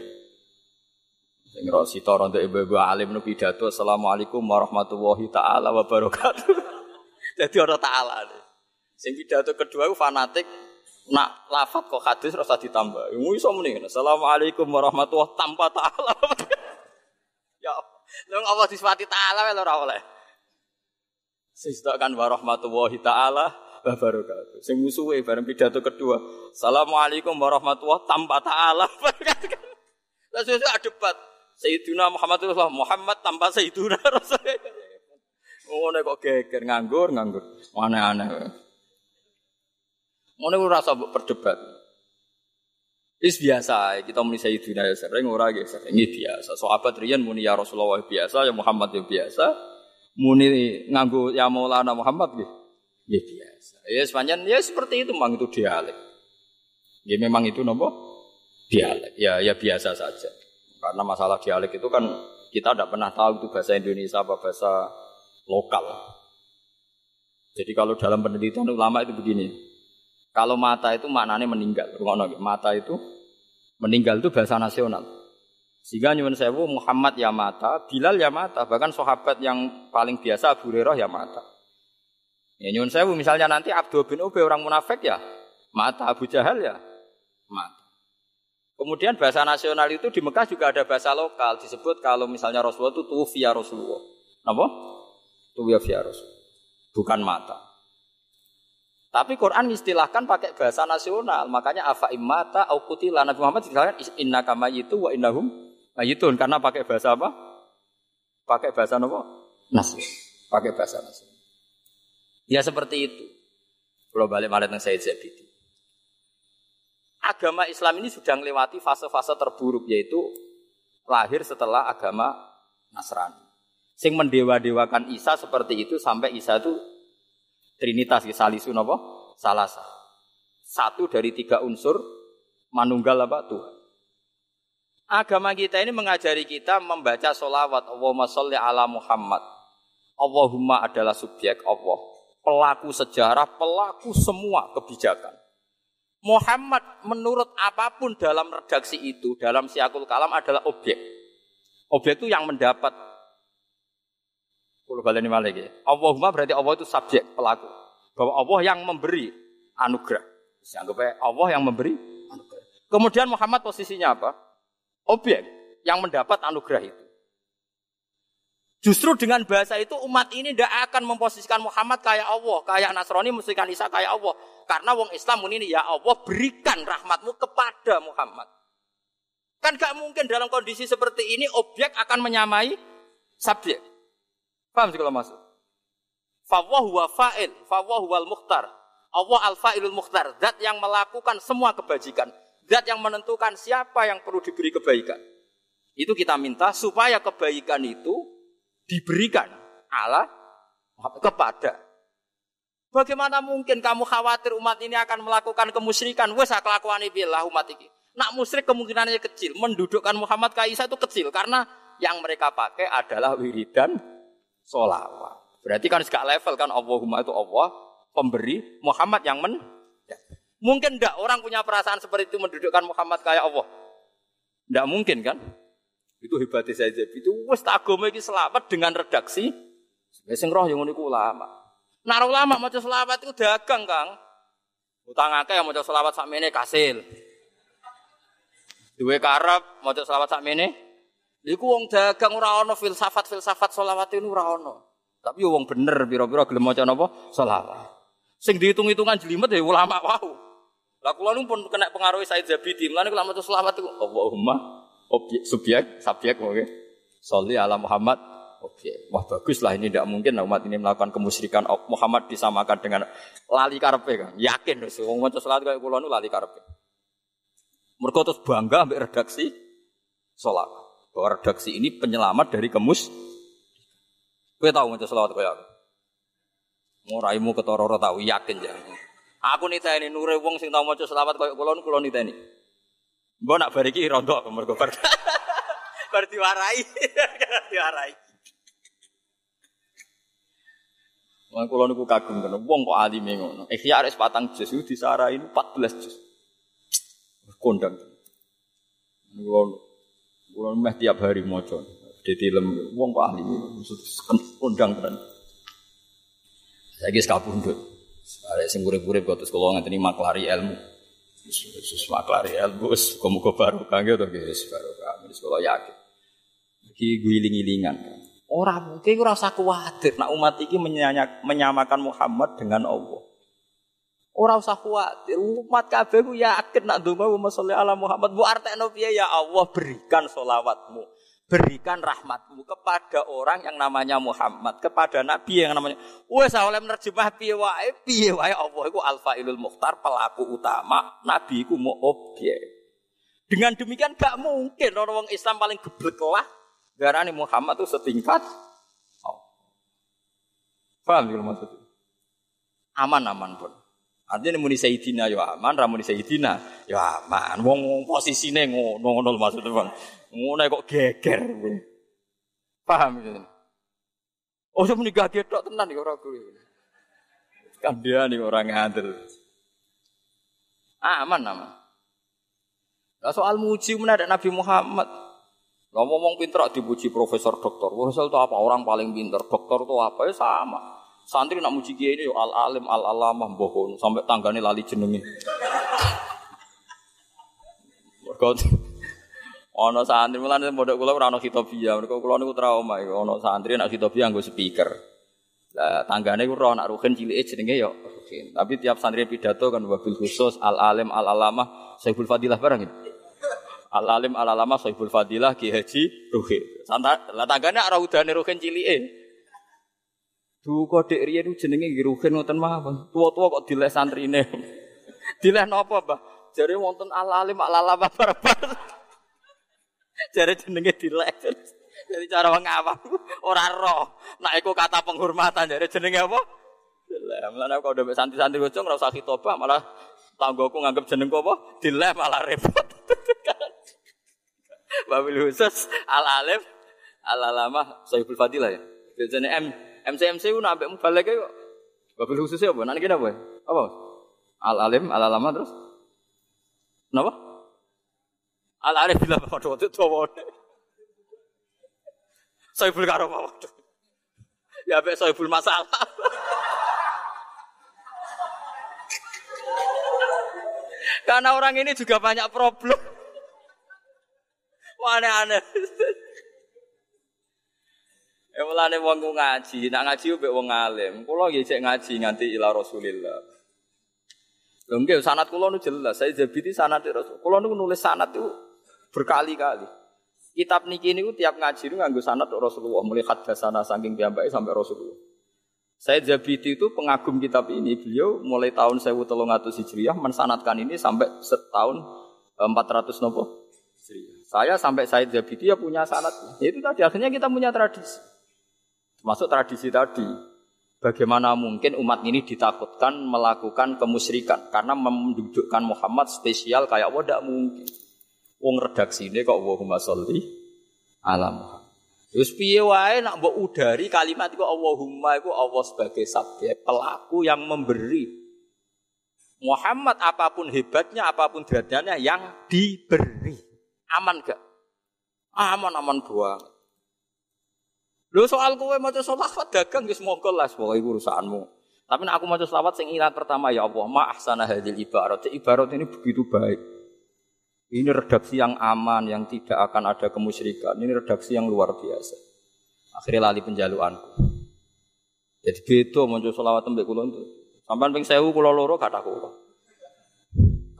S1: Sing Rosito rontok ibu-ibu alim nu pidato Assalamualaikum warahmatullahi taala wabarakatuh. Jadi orang taala. Sing pidato kedua itu fanatik Nak lafat kok hadis rasa ditambah. Imu iso muni. Assalamualaikum warahmatullahi tanpa taala. ya. Lha Allah disifati taala lho ora oleh. kan warahmatullahi taala wa barakatuh. Sing musuhe bareng pidato kedua. Assalamualaikum warahmatullahi tanpa taala. Lah sesuk debat. Sayyidina Muhammad Rasulullah Muhammad tanpa Sayyidina Rasulullah. Ngono kok geger nganggur nganggur. Aneh-aneh. Ngono ora usah berdebat. Is biasa, kita muni Sayyidina ya sering ora ya sering biasa. Sahabat riyen muni ya Rasulullah biasa, ya Muhammad ya biasa. Muni nganggo ya Maulana Muhammad nggih. Ya biasa. Ya sepanjang ya seperti itu memang itu dialek. Ya memang itu nopo dialek. Ya ya biasa saja. Karena masalah dialek itu kan kita tidak pernah tahu itu bahasa Indonesia apa bahasa lokal. Jadi kalau dalam penelitian ulama itu begini, kalau mata itu maknanya meninggal. Mata itu meninggal itu bahasa nasional. Sehingga nyuwun sewu Muhammad ya mata, Bilal ya mata, bahkan sahabat yang paling biasa Abu Hurairah ya mata. Ya nyuwun sewu misalnya nanti Abdul bin Ubay orang munafik ya mata, Abu Jahal ya mata. Kemudian bahasa nasional itu di Mekah juga ada bahasa lokal disebut kalau misalnya Rasulullah itu tuwfiya Rasulullah. Apa? Tuwfiya Rasulullah. Bukan mata. Tapi Quran istilahkan pakai bahasa nasional. Makanya afa imata au kutila Nabi Muhammad istilahkan inna kama itu wa innahum mayitun karena pakai bahasa apa? Pakai bahasa apa? Nasional. Pakai bahasa nasional. Ya seperti itu. Kalau balik malah yang Said Zabidi. Agama Islam ini sudah melewati fase-fase terburuk yaitu lahir setelah agama Nasrani. Sing mendewa-dewakan Isa seperti itu sampai Isa itu Trinitas ya salisun apa? Salasa. Satu dari tiga unsur manunggal apa Tuhan. Agama kita ini mengajari kita membaca solawat Allahumma sholli ala Muhammad. Allahumma adalah subjek Allah. Pelaku sejarah, pelaku semua kebijakan. Muhammad menurut apa pun dalam redaksi itu, dalam siakul kalam adalah objek. Objek itu yang mendapat kalau lagi. Allahumma berarti Allah itu subjek pelaku. Bahwa Allah yang memberi anugerah. Allah yang memberi anugerah. Kemudian Muhammad posisinya apa? Objek yang mendapat anugerah itu. Justru dengan bahasa itu umat ini tidak akan memposisikan Muhammad kayak Allah, kayak Nasrani memposisikan Isa kayak Allah. Karena wong Islam ini ya Allah berikan rahmatmu kepada Muhammad. Kan gak mungkin dalam kondisi seperti ini objek akan menyamai subjek. Paham sih kalau masuk? Fawwah huwa fa'il, fawwah huwal mukhtar. Allah al-fa'ilul mukhtar, zat yang melakukan semua kebajikan. Zat yang menentukan siapa yang perlu diberi kebaikan. Itu kita minta supaya kebaikan itu diberikan Allah kepada. Bagaimana mungkin kamu khawatir umat ini akan melakukan kemusyrikan? Wes kelakuan billah umat ini. Nak musyrik kemungkinannya kecil. Mendudukkan Muhammad Kaisa itu kecil. Karena yang mereka pakai adalah wiridan solawat. Berarti kan segala level kan Allahumma itu Allah pemberi, Muhammad yang men. Ya. Mungkin enggak orang punya perasaan seperti itu mendudukkan Muhammad kayak Allah. Enggak mungkin kan? Itu hebatnya saya jadi. Itu wes agama ini selamat dengan redaksi. Sing roh yang uniku ulama. Nara ulama mau selawat itu dagang kang. Utang akeh yang mau selawat sak mene kasil. Duwe karep mau selawat sak mene. Iku wong dagang ora ana filsafat-filsafat selawat itu ora ana. Tapi wong bener pira-pira gelem maca napa? Selawat. Sing dihitung-hitungan jelimet ya ulama wau. Lah kula pun kena pengaruh Said Zabidi. Mulane kula maca selawat iku Allahumma objek subjek subjek oke. Sholli ala Muhammad. Objek wah bagus lah ini tidak mungkin umat ini melakukan kemusyrikan. Muhammad disamakan dengan lali karpe kan yakin wis wong maca salat kaya kula lali karpe mereka terus bangga ambil redaksi sholat bahwa redaksi ini penyelamat dari kemus Kowe tahu maca selawat kaya aku. Ngoraimu ketara tahu yakin ya. Aku niteni nure wong sing tau maca selawat kaya kula kula niteni. Mbok nak bar iki rontok mergo bar. bar diwarai. diwarai. Wong kula niku kagum kena wong kok alime ngono. Ikhya arek patang juz iku disarai 14 juz. Kondang. Kula kula meh tiap hari maca. Ditilem wong kok ahli maksud undang tenan. Saiki sekapundhut. Arek sing urip-urip kok terus kula ngenteni maklari ilmu. Wis maklari ilmu wis muga barokah gitu guys barokah. Wis kula yakin. Iki guling-gilingan. Ora mungkin ora usah kuwatir nak umat iki menyamakan Muhammad dengan Allah. Ora usah kuwatir, umat kabeh ku yakin nak ndonga Muhammad ala Muhammad. Bu artekno ya Allah berikan solawatmu berikan rahmatmu kepada orang yang namanya Muhammad, kepada nabi yang namanya wes oleh menerjemah piye wae, piye wae Allah iku alfailul mukhtar, pelaku utama, nabi iku mau objek. Dengan demikian gak mungkin orang orang Islam paling geblek lah darani Muhammad itu setingkat oh. Paham ya maksudnya? Aman aman pun. Artinya muni Sayyidina ya aman, ramuni Sayyidina ya aman. Wong posisine ngono ngono maksudnya. Ngono kok geger. Paham gitu. Oh, saya menikah tok tenan nih orang kuwi. Kan dia nih orang ngadil. Aman aman. Lah soal muji ada Nabi Muhammad. Lah ngomong pinter dipuji profesor doktor. Profesor itu apa? Orang paling pinter. Doktor itu apa? Ya sama. Santri nak muji kiai ini yo al alim al alamah bohong sampai tanggane lali jenenge. Mergo Ono santri mulane pondok kula ora ono hitobia. Mergo kula niku trauma iku ono santri nak hitobia nggo speaker. Lah tanggane ku roh nak ruhin cilike jenenge yo ruhin. Tapi tiap santri pidato kan wabil khusus al alim al alamah Saiful Fadilah barang itu. Al alim al alamah Saiful Fadilah Ki Haji Ruhin. Santai lah tanggane ora udane ruhin cilike. Duka dek riyen jenenge nggih ruhin ngoten mawon. Tua-tua kok dileh santrine. dileh napa, Mbah? Jare wonten al alim al alamah barbar. Jare jenenge dilek. Jadi cara wong awam ora roh. Nak iku kata penghormatan jare jenenge apa? Dilek. Mulane kok udah santi-santi bocong ora usah khitobah malah tanggoku nganggep jeneng apa? Dilek malah repot. Babil khusus al alif al alamah Saiful Fadilah ya. Biasanya M MCMC ku nak balik kok. Babil khususnya apa? Nanti kita apa? Apa? Al alim al alamah terus. Napa? Al arif waduh itu dawa. Soibul karo waduh. Ya mek soibul masalah. Karena orang ini juga banyak problem. Aneh-aneh. Ya mulane wong ngaji, nak ngaji mbek wong alim. Kula nggih cek ngaji nganti ila Rasulillah. Lho nggih sanad nu jelas, saya jabiti sanad Rasul. Kula nu nulis sanad itu berkali-kali. Kitab niki niku tiap ngaji itu nganggo sanad Rasulullah mulai hadasana saking piyambake sampai Rasulullah. Saya Jabiti itu pengagum kitab ini. Beliau mulai tahun 1300 Hijriah mensanatkan ini sampai setahun 400 eh, nopo. Saya sampai saya Jabiti ya punya sanat. Itu tadi akhirnya kita punya tradisi. Termasuk tradisi tadi. Bagaimana mungkin umat ini ditakutkan melakukan kemusyrikan karena mendudukkan Muhammad spesial kayak tidak mungkin. Wong redaksi ini kok Allahumma sholli ala. Terus piye wae nak mbok udari kalimat iku Allahumma iku Allah sebagai subjek pelaku yang memberi. Muhammad apa pun hebatnya, apa pun derajatnya yang diberi. Aman gak? Aman aman buang. Lu soal kowe maca selawat dagang wis monggo lah pokoke urusanmu. Tapi nak aku maca selawat sing ingat pertama ya Allah, ma ahsana hadil ibarat. Ibarat ini begitu baik. Ini redaksi yang aman, yang tidak akan ada kemusyrikan. Ini redaksi yang luar biasa. Akhirnya lali penjaluanku. Jadi beto muncul selawat tembek kulon itu. Sampai ping sewu kulo loro kata kulo.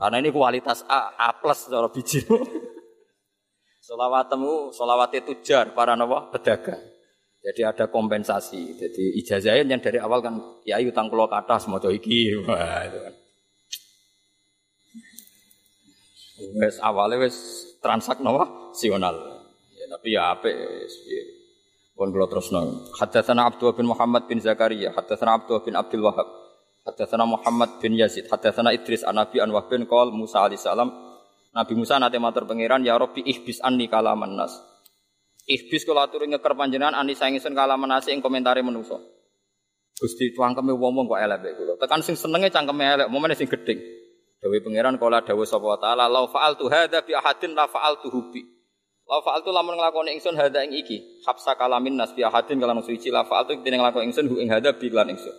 S1: Karena ini kualitas A, A plus cara biji. Solawatmu, solawat itu jar para nawa pedagang. Jadi ada kompensasi. Jadi ijazahnya yang dari awal kan ya utang kulo kata semua iki. Itu kan. Wes awalnya wes transak nawa sional. Ya, tapi ya? Ya. Pun kalau terus nong. Hadatsana Abdullah bin Muhammad bin Zakaria. Hadatsana Abdullah bin Abdul Wahab. Hadatsana Muhammad bin Yazid. Hadatsana Idris an Nabi an Wahbin qol Musa alaihissalam Nabi Musa nate matur pangeran ya Rabbi ihbis anni kalaman nas. Ihbis kula aturi ngeker panjenengan anni saing ingsun kalaman nas ing komentare manusa. Gusti cangkeme wong-wong kok elek kula. Tekan sing senenge cangkeme elek, momene sing gedeng. Dawe pangeran kala dawuh sapa taala la fa'altu hadza bi ahadin la fa'altu bi. La fa'altu lamun nglakoni ingsun hadza ing iki. Habsa kalamin nas bi ahadin kalan suci la fa'altu dene nglakoni ingsun hu ing hadza bi lan ingsun.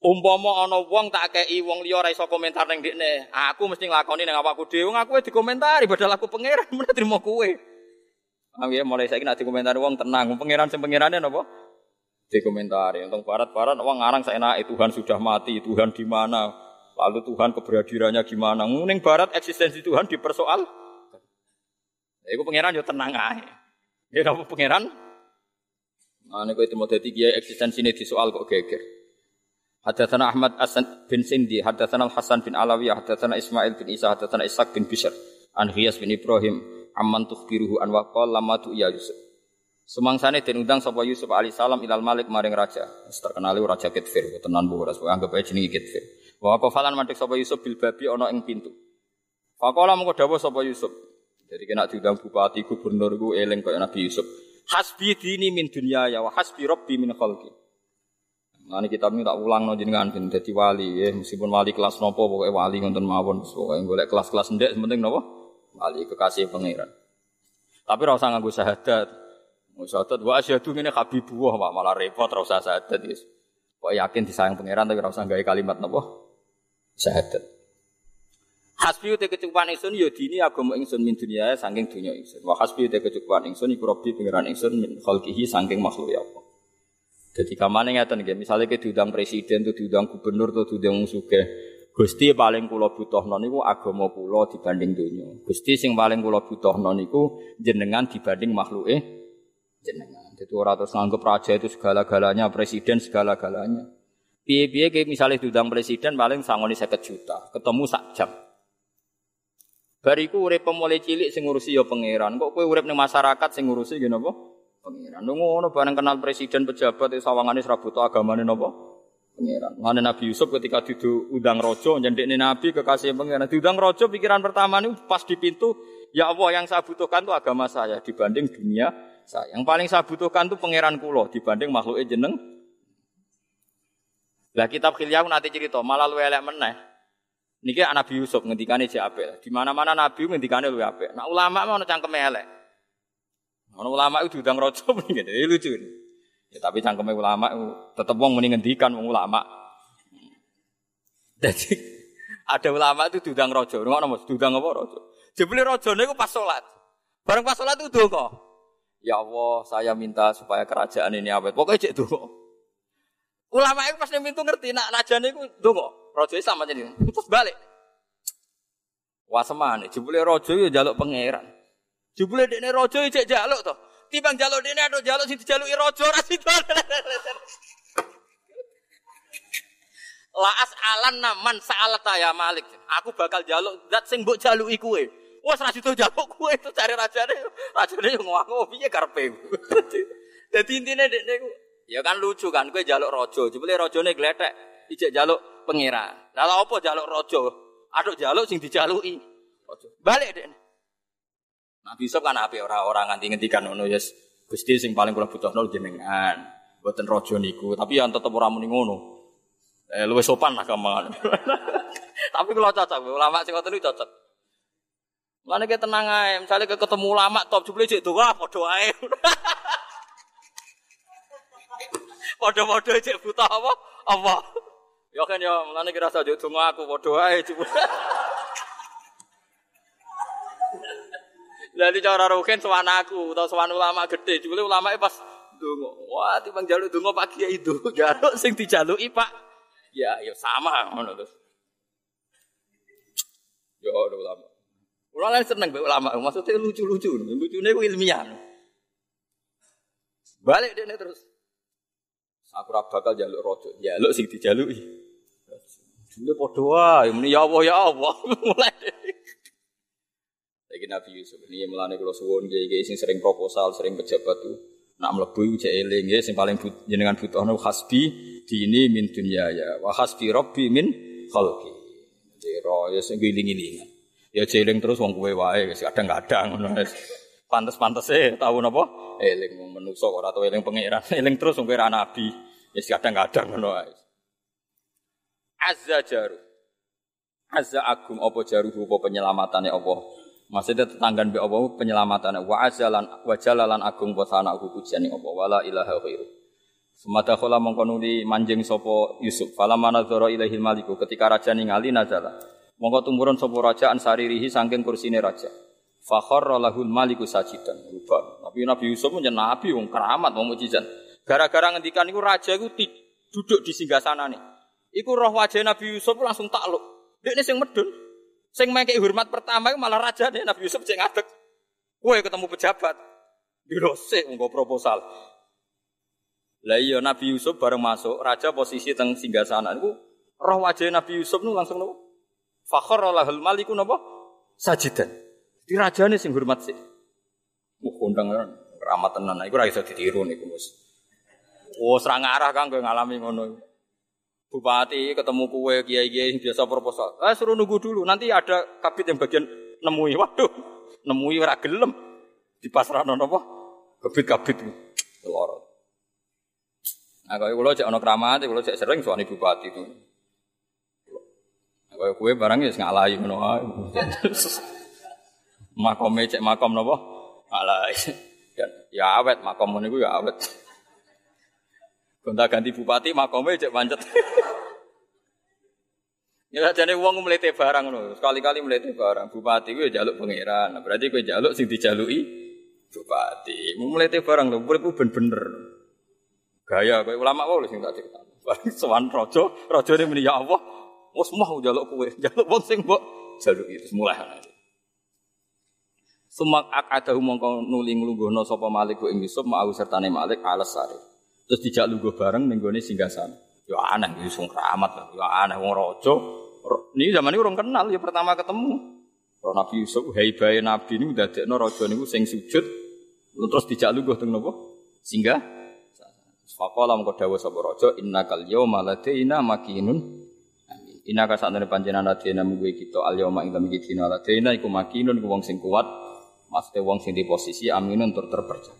S1: Umpama ana wong tak kei wong liya ora iso komentar ning ndekne, aku mesti nglakoni ning awakku dhewe, aku dikomentari padahal aku pangeran men trimo kowe. Ah ya mulai saiki nek dikomentari wong tenang, pangeran sing pangerane napa? Dikomentari. Untung barat-barat wong ngarang saenake Tuhan sudah mati, Tuhan di mana? Lalu Tuhan keberadirannya gimana? Ning barat eksistensi Tuhan dipersoal. Ya iku pangeran yo tenang ae. Ya napa pangeran? Nah, ini itu mau dia eksistensi ini disoal kok geger. Hadatsana Ahmad Asan bin Sindi, hadatsana Hasan bin Alawiyah, hadatsana Ismail bin Isa, hadatsana Ishaq bin Bishr, an bin Ibrahim, amman tukhbiruhu an waqal lama tu ya Yusuf. Sumangsane den undang sapa Yusuf alaihi salam ilal Malik maring raja. Terkenal raja Kitfir, tenan bu ora anggap ae jenenge Kitfir. Wa qafalan mantik sapa Yusuf bil babi ana ing pintu. Faqala mengko dawuh sapa Yusuf. Jadi kena diundang bupati gubernur ku eling kaya Nabi Yusuf. Hasbi dini min dunya ya wa hasbi rabbi min khalqi. Nah, kitab ini tak ulang no jenengan ben dadi wali ya meskipun wali kelas nopo pokoknya wali ngonten mawon pokoknya golek kelas-kelas ndek penting nopo wali kekasih pangeran. Tapi ora usah nganggo syahadat. Syahadat wa asyhadu ngene Pak malah repot ora usah syahadat. Kok yakin disayang pangeran tapi ora usah gawe kalimat nopo syahadat. Hasbi te kecukupan ingsun ya dini agama ingsun min dunia saking dunia ingsun. Wa hasbi te kecukupan ingsun iku robbi pangeran ingsun min khalqihi saking makhluk ya Allah. Jadi kamane ngeten nggih, misale ke diundang presiden tuh diundang gubernur tuh diundang sugih. Gusti paling kula butuhno niku agama kula dibanding donya. Gusti sing paling kula butuhno niku jenengan dibanding makhluke jenengan. Jadi ora terus nganggep raja itu segala-galanya, presiden segala-galanya. Piye-piye kayak misalnya diundang presiden paling sangoni 50 juta, ketemu sak jam. Bariku urip mulai cilik sing ngurusi ya pangeran. Kok kowe urip ning masyarakat sing ngurusi gini apa? Pangeran. Lu ngono bareng kenal presiden pejabat itu sawangane serabuto agamane napa? Pangeran. Ngene Nabi Yusuf ketika didu udang rojo nyendekne Nabi kekasih pangeran. Diundang rojo pikiran pertama ini pas di pintu, ya Allah yang saya butuhkan itu agama saya dibanding dunia saya. Yang paling saya butuhkan itu pangeran kulo dibanding makhluk jeneng. Lah kitab Khilyah nanti cerita malah lu elek meneh. Niki Nabi Yusuf ngendikane jek apik. Di mana-mana Nabi ngendikane luwih apik. Nah ulama mau cangkeme elek. Ono ulama itu diundang rojo gitu, ini lucu. Ya tapi cangkeme ulama tetep wong muni ngendikan wong ulama. Jadi ada ulama itu diundang rojo, ngono Mas, diundang apa rojo? Jebule rojone iku pas salat. Bareng pas salat itu donga. Ya Allah, saya minta supaya kerajaan ini awet. Pokoknya cek donga. Ulama itu pas pintu ngerti nak rajane iku donga. Rojo sama jadi. Terus balik. Wah semane, jebule rojo ya jaluk pangeran. Jebule dekne raja cek jaluk to. Timbang jaluk dekne atau jaluk sing dijaluki raja ora sida. Laas alan naman sa'alat ya Malik. Aku bakal jaluk zat sing mbok jaluki kowe. Wes ra sida jaluk kowe itu cari rajane. Rajane yo ngomong piye karepe. Dadi intine dekne ya kan lucu kan kowe jaluk raja. Jebule rajane gletek ijek jaluk pangeran. Lah apa jaluk raja? Aduk jaluk sing dijaluki. Balik dekne. Nabi Yusuf kan api orang-orang nganti ngendikan ngono yes. Gusti sing paling kula butuhno jenengan. Mboten raja niku, tapi yang tetep ora muni ngono. Eh luwih sopan lah gampang. tapi kalau cocok, ulama sing ngoten cocok. Mulane ke tenang ae, misale ke ketemu ulama top jebule cek doa padha ae. Padha-padha cek buta apa? Apa? Ya kan ya, mulane kira saja donga aku padha ae jebule. Jadi cara rukin sowan aku atau sowan ulama gede, jebule ulama pas dongo. Wah, timbang jaluk dongo Pak Kiai itu, jaluk sing dijaluki Pak. Ya, ya sama ngono terus. Yo ulama. Lan seneng mbek ulama, maksudnya lucu-lucu, lucune ku ilmiah. Balik dene terus. Aku ora bakal jaluk rojo, jaluk sing dijaluki. Dulu padha wae, muni ya Allah ya Allah. Mulai. Lagi Nabi Yusuf ini melane kula suwun kiai sing sering proposal, sering pejabat tuh nak mlebu cek eling nggih sing paling but, jenengan butuhno hasbi dini min dunya ya wa hasbi rabbi min khalqi. Jero ya sing giling-gilingan. Ya jeling terus wong kowe wae kadang-kadang ngono wis. Pantes-pantese tahu napa? Eling wong menungso ora tau eling pangeran. Eling terus wong kowe ra nabi. Wis kadang-kadang ngono wae. Azza jaru. Azza agung apa jaruhu apa penyelamatane apa? Maksudnya tetanggan be apa penyelamatan wa azalan wa jalalan agung wa sana pujian apa wala ilaha ghairu. Semata khala mongko nuli manjing sapa Yusuf. Fala manadzara ilaihil maliku ketika raja ningali nazala. Monggo tumurun sapa raja ansaririhi saking kursine raja. Fakharra lahul maliku sajidan. Rubah. Tapi Nabi Yusuf menjadi nabi wong keramat wong mujizat. Gara-gara ngendikan iku raja iku duduk di singgasanane. Iku roh wajah Nabi Yusuf langsung takluk. Dekne sing medun. Sing mengke hormat pertama malah raja deh Nabi Yusuf sing ngadeg. Kowe ketemu pejabat. Dirose nggo proposal. Lah iya Nabi Yusuf bareng masuk, raja posisi teng singgasana niku roh wajah Nabi Yusuf nu langsung nopo? Fakhar lahul maliku napa? Sajidan. Di rajane sing hormat sih. Mu kondang ramah tenan. Iku ora iso ditiru niku Mus. Oh, serang arah kan gue ngalami ngono. Bupati ketemu kue kiai-kiai biasa proposal. Eh suruh nunggu dulu, nanti ada kabit yang bagian nemui. Waduh, nemui ora. Di pasrah nono apa? Kabit-kabit. Loro. Nah, kalau kulo cek ono keramat, kulo cek sering suami bupati itu. Kaya kue barang ya ngalahi ngono. Makome cek makom napa? Ngalahi. Ya awet makom niku ya awet. Gonta ganti bupati makome cek pancet. Ya jane wong mlete barang ngono. Sekali-kali mlete barang. Bupati kuwi jaluk pangeran. Berarti kowe jaluk sing dijaluki bupati. Mlete barang lho, urip ben-bener. Gaya kowe ulama wae sing tak cerita. Bareng sowan raja, rajane muni ya Allah, Wes mau jaluk kue, jaluk wong sing mbok itu mulai. Sumak akadahu mongko nuli nglungguhna sapa Malik ing Yusuf mau sertane Malik alas sare. Terus dijak lungguh bareng ning singgasan. Ya aneh iki sing keramat, ya aneh wong raja. Ini zaman ini orang kenal ya pertama ketemu. Roh Nabi Yusuf, haibahe Nabi udah dadekno raja niku sing sujud terus dijak lungguh teng napa? Singgah. Faqala mengko dawuh sapa raja innakal yauma ladaina makinun Ina ka sak panjenengan ladena munggu kita al yauma ing tamiki dina ladena iku makinun ku wong sing kuat, maksudnya wong sing di posisi aminun tur terpercaya.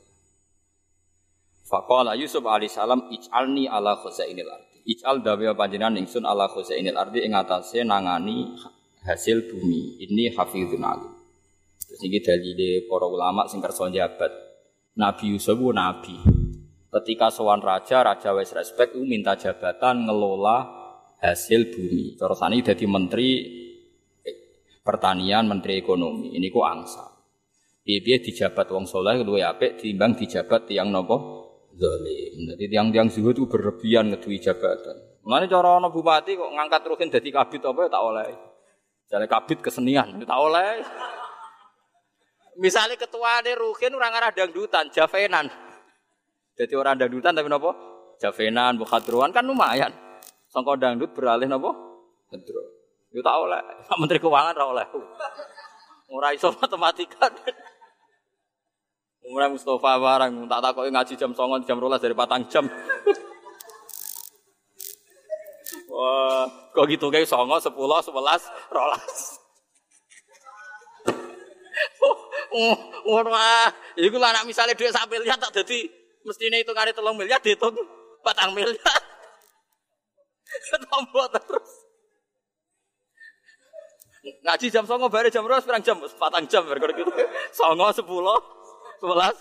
S1: Faqala Yusuf alaihi salam ij'alni ala khazainil ardi. Ij'al dawe panjenengan ingsun ala khazainil ardi ing atase nangani hasil bumi. Ini hafizun alim. Terus iki dalile para ulama sing kersa jabat. Nabi Yusuf nabi. Ketika sowan raja, raja wis respect minta jabatan ngelola hasil bumi. Terus ini jadi menteri pertanian, menteri ekonomi. Ini ku angsa. Dia dijabat wong soleh luwe apik timbang dijabat tiang nopo zalim. Jadi tiang-tiang zuhud itu berlebihan ngedui jabatan. Mana cara bupati kok ngangkat rukin jadi kabit apa ya tak oleh. Jadi kabit kesenian tak oleh. Misalnya ketua ada rukin orang arah dangdutan, javenan. Jadi orang dangdutan tapi nopo? Javenan, bukhadruan kan lumayan. Sangka dangdut beralih napa? Gendro. Yo tak oleh. Menteri Keuangan ora oleh. Ora iso matematika. Umrah Mustafa barang tak takoki ngaji jam 09.00 jam 12 dari patang jam. Wah, kok gitu kayak songo, sepuluh, sebelas, rolas. Wah, itu lah anak misalnya duit sampai lihat tak jadi mestinya itu kali telung miliar dihitung batang miliar. Tombol terus. Ngaji jam songo bare jam ros pirang jam? Patang jam berkor gitu. Songo sepuluh, sebelas.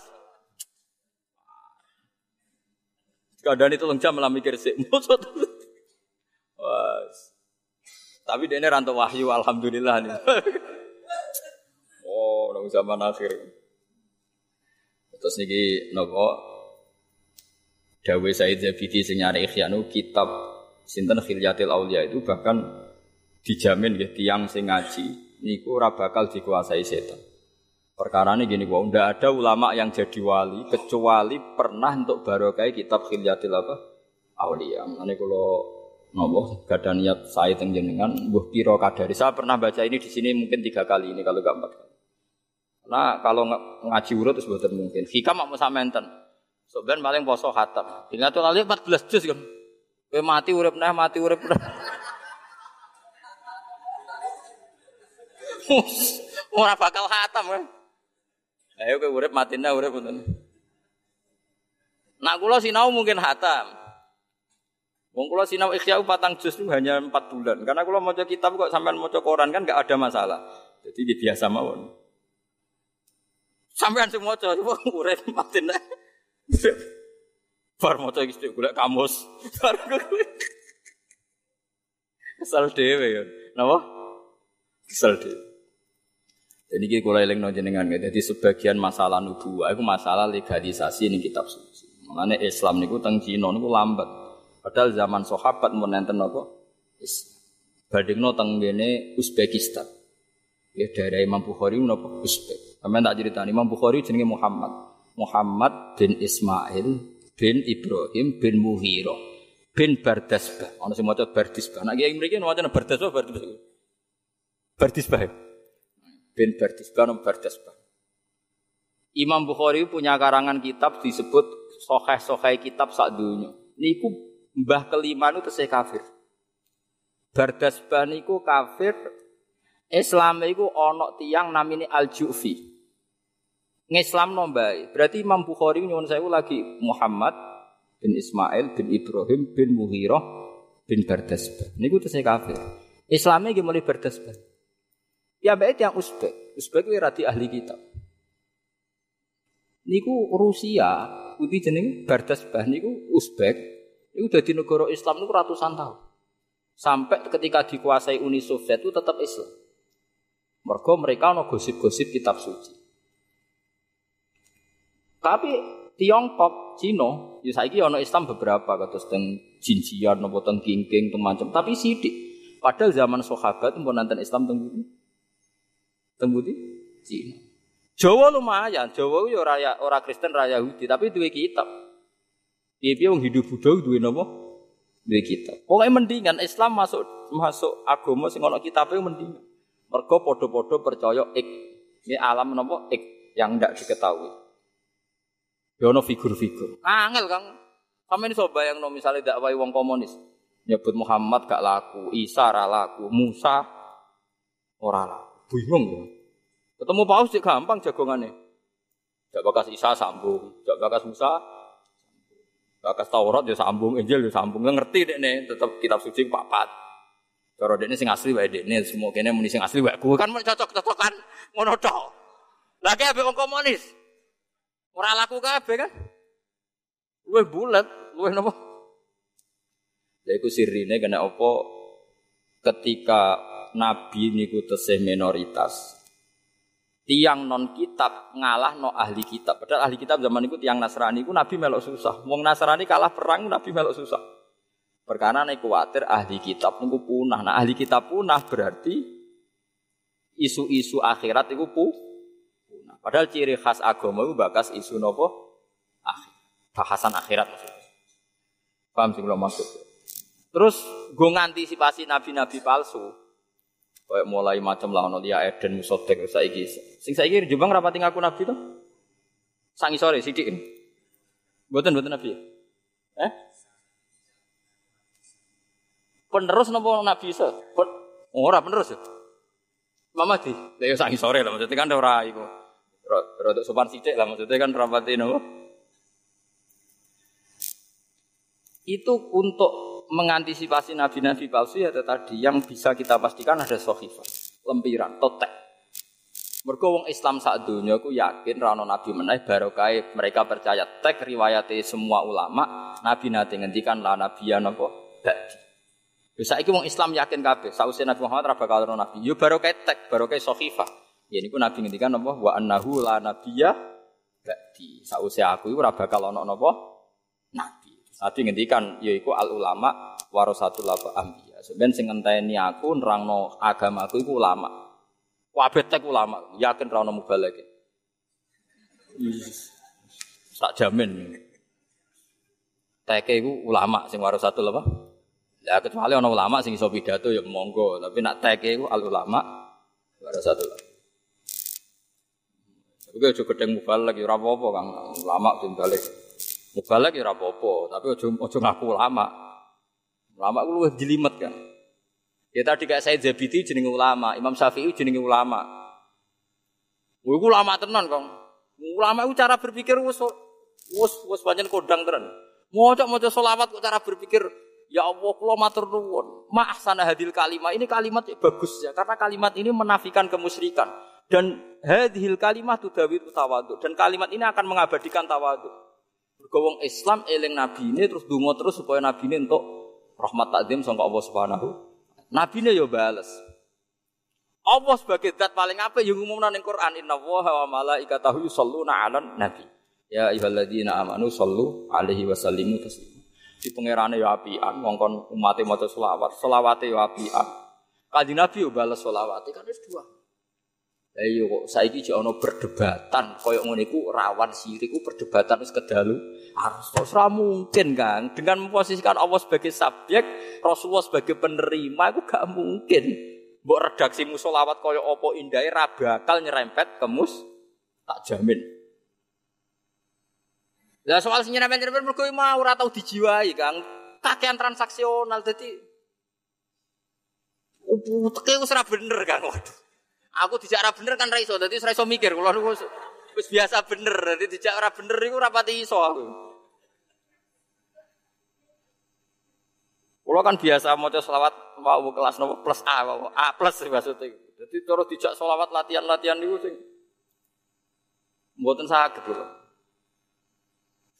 S1: Kadang itu jam malah mikir sih. Tapi dia ini rantau wahyu, alhamdulillah nih. oh, nunggu zaman akhir. Terus niki nopo Dawe Said Zabidi sing nyari Ikhyanu kitab sinten khilyatil aulia itu bahkan dijamin ya tiang sing ngaji niku ora bakal dikuasai setan. Perkara ini gini, wah, ndak ada ulama yang jadi wali kecuali pernah untuk barokah kitab khilyatil apa? Aulia. Ini kalau nopo gak ada niat saya jenengan, buh piro kadari. Saya pernah baca ini di sini mungkin tiga kali ini kalau gak empat kali. Nah kalau ngaji urut itu sebetulnya mungkin. Hikam mau samenten. Sebenarnya paling poso khatam. Ingat tuh kali 14 juz kan. Kowe mati urip nah mati urip nah. Ora bakal khatam kan. Ayo kowe urip mati nah urip ngoten. Nak kula sinau mungkin khatam. Wong kula sinau ikhya patang juz itu hanya 4 bulan. Karena kula maca kitab kok sampean maca koran kan gak ada masalah. Jadi biasa mawon. Sampean sing maca wong urip mati nah. Bar maca iki golek kamus. Bar Kesal dhewe ya. Napa? Kesal dhewe. Jadi kita kalau eling jenengan. Jadi sebagian masalah nubuah itu masalah legalisasi ini kitab suci. Mengenai Islam niku teng Cina niku lambat. Padahal zaman sahabat mau nenten apa? Islam. Badingno teng Uzbekistan. Ya daerah Imam Bukhari napa Uzbek. Sampeyan tak cerita Imam Bukhari jenenge Muhammad. Muhammad bin Ismail bin Ibrahim bin Muhiro bin Bardasbah. Ana sing maca Bardisbah. Nek kiai mriki maca Bardasbah Bardisbah. Bardisbah. Bin Bardisbah nom Bardasbah. Imam Bukhari punya karangan kitab disebut Soheh-soheh kitab sak dunya. Niku mbah kelima itu tesih kafir. Bardasbah niku kafir Islam iku ana tiang namine Al-Jufi. Ngislam nombai. Berarti Imam Bukhari nyuwun saya lagi Muhammad bin Ismail bin Ibrahim bin Muhirah bin Bardasbah. Niku tesih kafir. Islamnya nggih mulai Ya baik yang Uzbek. Uzbek kuwi radi ahli kitab. Niku Rusia, putih jeneng Bardasbah niku Uzbek. Niku dadi negara Islam niku ratusan tahun. Sampai ketika dikuasai Uni Soviet itu tetap Islam. Mergo mereka ono gosip-gosip kitab suci. Tapi Tiongkok, Cina, ya saiki ono Islam beberapa kados teng Jinjian napa teng Kingking teng macam, tapi sidik. Padahal zaman sahabat pun nonton Islam teng budi Cina. Jawa lumayan, Jawa ya ora ora Kristen, ora Yahudi, tapi duwe kitab. Piye-piye wong Hindu Buddha duwe napa? Duwe kitab. Pokoke mendingan Islam masuk masuk agama sing ono kitabe mendingan. Mergo padha-padha percaya ik. Ini alam napa ik yang tidak diketahui. Ya ono figur-figur. Angel Kang. Sampe ini coba yang no, misalnya dakwai wong komunis. Nyebut Muhammad gak laku, Isa ora laku, Musa ora laku. Bingung ya. Ketemu paus sih gampang jagongannya. Jak bakas Isa sambung, jak bakas Musa bakas Taurat ya sambung, Injil ya sambung. Nggak ngerti deh nih, tetap kitab suci papat. Cara dekne sing asli wae dekne, semua kene muni sing asli wae ku kan cocok-cocokan ngono tok. Lagi abe wong komunis. Ora laku kabeh kan? Luwih bulat, luwih napa? Lha iku sirine kena apa ketika nabi niku tesih minoritas. Tiang non kitab ngalah no ahli kitab. Padahal ahli kitab zaman itu tiang Nasrani itu nabi melok susah. Wong Nasrani kalah perang nabi melok susah. Perkara nek kuwatir ahli kitab niku punah. Nah ahli kitab punah berarti isu-isu akhirat itu punah. Padahal ciri khas agama itu bakas isu nopo akhir. Bahasan akhirat maksudnya. Paham sih belum maksud. Terus gue ngantisipasi nabi-nabi palsu. Kayak mulai macam lah ono dia Eden musotek saiki. Sing saiki Jombang rapati ngaku nabi tuh. Sangi sore sidik. Mboten mboten nabi. Eh? Penerus nopo nabi iso? Ora penerus ya. Mama di, ya sangi sore lah maksudnya kan ora iku. Rodok sopan sidik lah maksudnya kan rapati nopo. Itu untuk mengantisipasi nabi-nabi palsu ya tadi yang bisa kita pastikan ada sohifah, lempiran, totek. Mergo wong Islam sak dunia ku yakin rano nabi meneh barokah mereka percaya tek riwayate semua ulama nabi nate ngendikan la nabiya napa ba'di. Yo saiki wong Islam yakin kabeh sausé Nabi Muhammad ra bakal ono nabi. Yo barokah tek barokah sohifah. Ya niku nabi ngendikan napa wa annahu la nabiya ba'di. Sausé aku iku ora bakal ono napa nabi. Ngendikan yaiku al ulama warasatul anbiya. Sebenarnya sing ngenteni aku nerangno agamaku iku ulama. Kabeh tek ulama, yakin ra ono mubalek. Tak jamin. Teke iku ulama sing waras satu apa? Ya kecuali ono ulama sing iso pidato ya monggo, tapi nak teke iku al ulama waras satu. Tapi aja gedeng mubalek ya ora apa-apa Kang. Ulama ben balik. Mubalek ya ora apa-apa, tapi aja aja ngaku ulama. Ulama ku luwih jelimet kan. Ya tadi kayak saya Zabidi jenenge ulama, Imam Syafi'i jenenge ulama. Wah, iku ulama tenan, Kang. Ulama itu cara berpikir wis wis wis pancen kodang tenan. Maca maca selawat kok cara berpikir Ya Allah, kula matur nuwun. Ma'ahsana hadil kalimat. Ini kalimat yang bagus ya, karena kalimat ini menafikan kemusyrikan. Dan hadil kalimat tudawi tawadu. Dan kalimat ini akan mengabadikan tawadu. Bergowong Islam eling nabi ini terus dungo terus supaya nabi ini untuk rahmat takdim sangka Allah Subhanahu Nabi ini ya bales. Allah sebagai zat paling apa yang umumnya ning Quran Inna wa malaikatahu yusalluna 'alan nabi. Ya ayyuhalladzina amanu sallu alaihi wasallimu taslima. Di pangerane ya apian ngongkon umate maca selawat, selawate ya apian. Kanjeng Nabi yo bales selawate kan wis dua. Lah iya kok saiki jek ana perdebatan koyo ngene rawan sirik ku perdebatan wis kedalu. Harus ora mungkin Kang dengan memposisikan Allah sebagai subjek, Rasulullah sebagai penerima itu gak mungkin. Mbok redaksi musolawat koyo opo indai ra bakal nyerempet kemus tak jamin. Lah soal sing nyerempet-nyerempet mergo mau ora tau dijiwai Kang. Kakean transaksional dadi Teke wis ora bener Kang. Waduh. Aku dijak bener kan ra iso, dadi iso mikir kula niku wis biasa bener, dadi dijak ora bener iku ora pati iso aku. Kula kan biasa maca selawat mau kelas nopo plus A, mau A plus maksudnya. Jadi terus dijak selawat latihan-latihan niku sing mboten saged kula.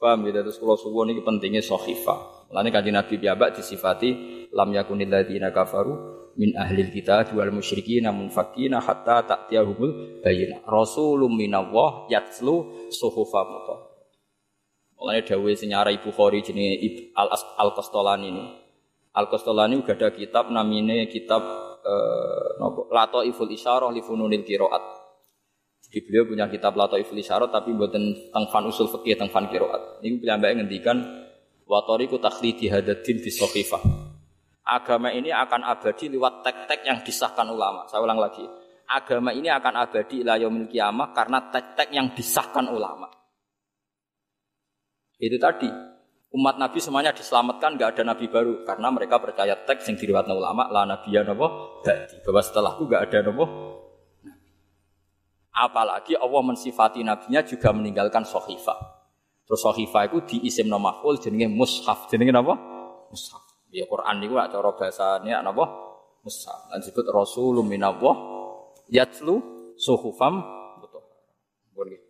S1: Paham ya, terus kalau suwon ini pentingnya sohifa. Lalu kaji Nabi biabak disifati lam yakunil ladina kafaru min ahlil kita jual musyriki namun fakina hatta tak tiahumul bayina. Rasulum minallah yatslu suhufa muta. Mulanya senyara ibu khori jenis al al kostolani ini. Al kostolani juga ada kitab namanya kitab eh, nopo Lato Iful Isyarah li Fununil Kiroat. Jadi beliau punya kitab Lato Iful Isyarah tapi buatan tentang usul fikih tentang kiroat. Ini beliau ngendikan watori ku takhlidi hadatin bisofifah. Agama ini akan abadi lewat tek-tek yang disahkan ulama. Saya ulang lagi. Agama ini akan abadi ila yaumil kiamah karena tek-tek yang disahkan ulama. Itu tadi. Umat Nabi semuanya diselamatkan, nggak ada Nabi baru karena mereka percaya teks yang diriwayatkan ulama lah Nabi ya nopo bahwa setelahku nggak ada nopo Apalagi Allah mensifati nabinya juga meninggalkan sohifah. Terus sohifah itu di isim nomaful jenenge mushaf. Jenenge apa? Mushaf. Ya Quran itu gak cara bahasanya apa? Mushaf. Dan disebut Rasulun minallah yatlu suhufam betul. Boleh.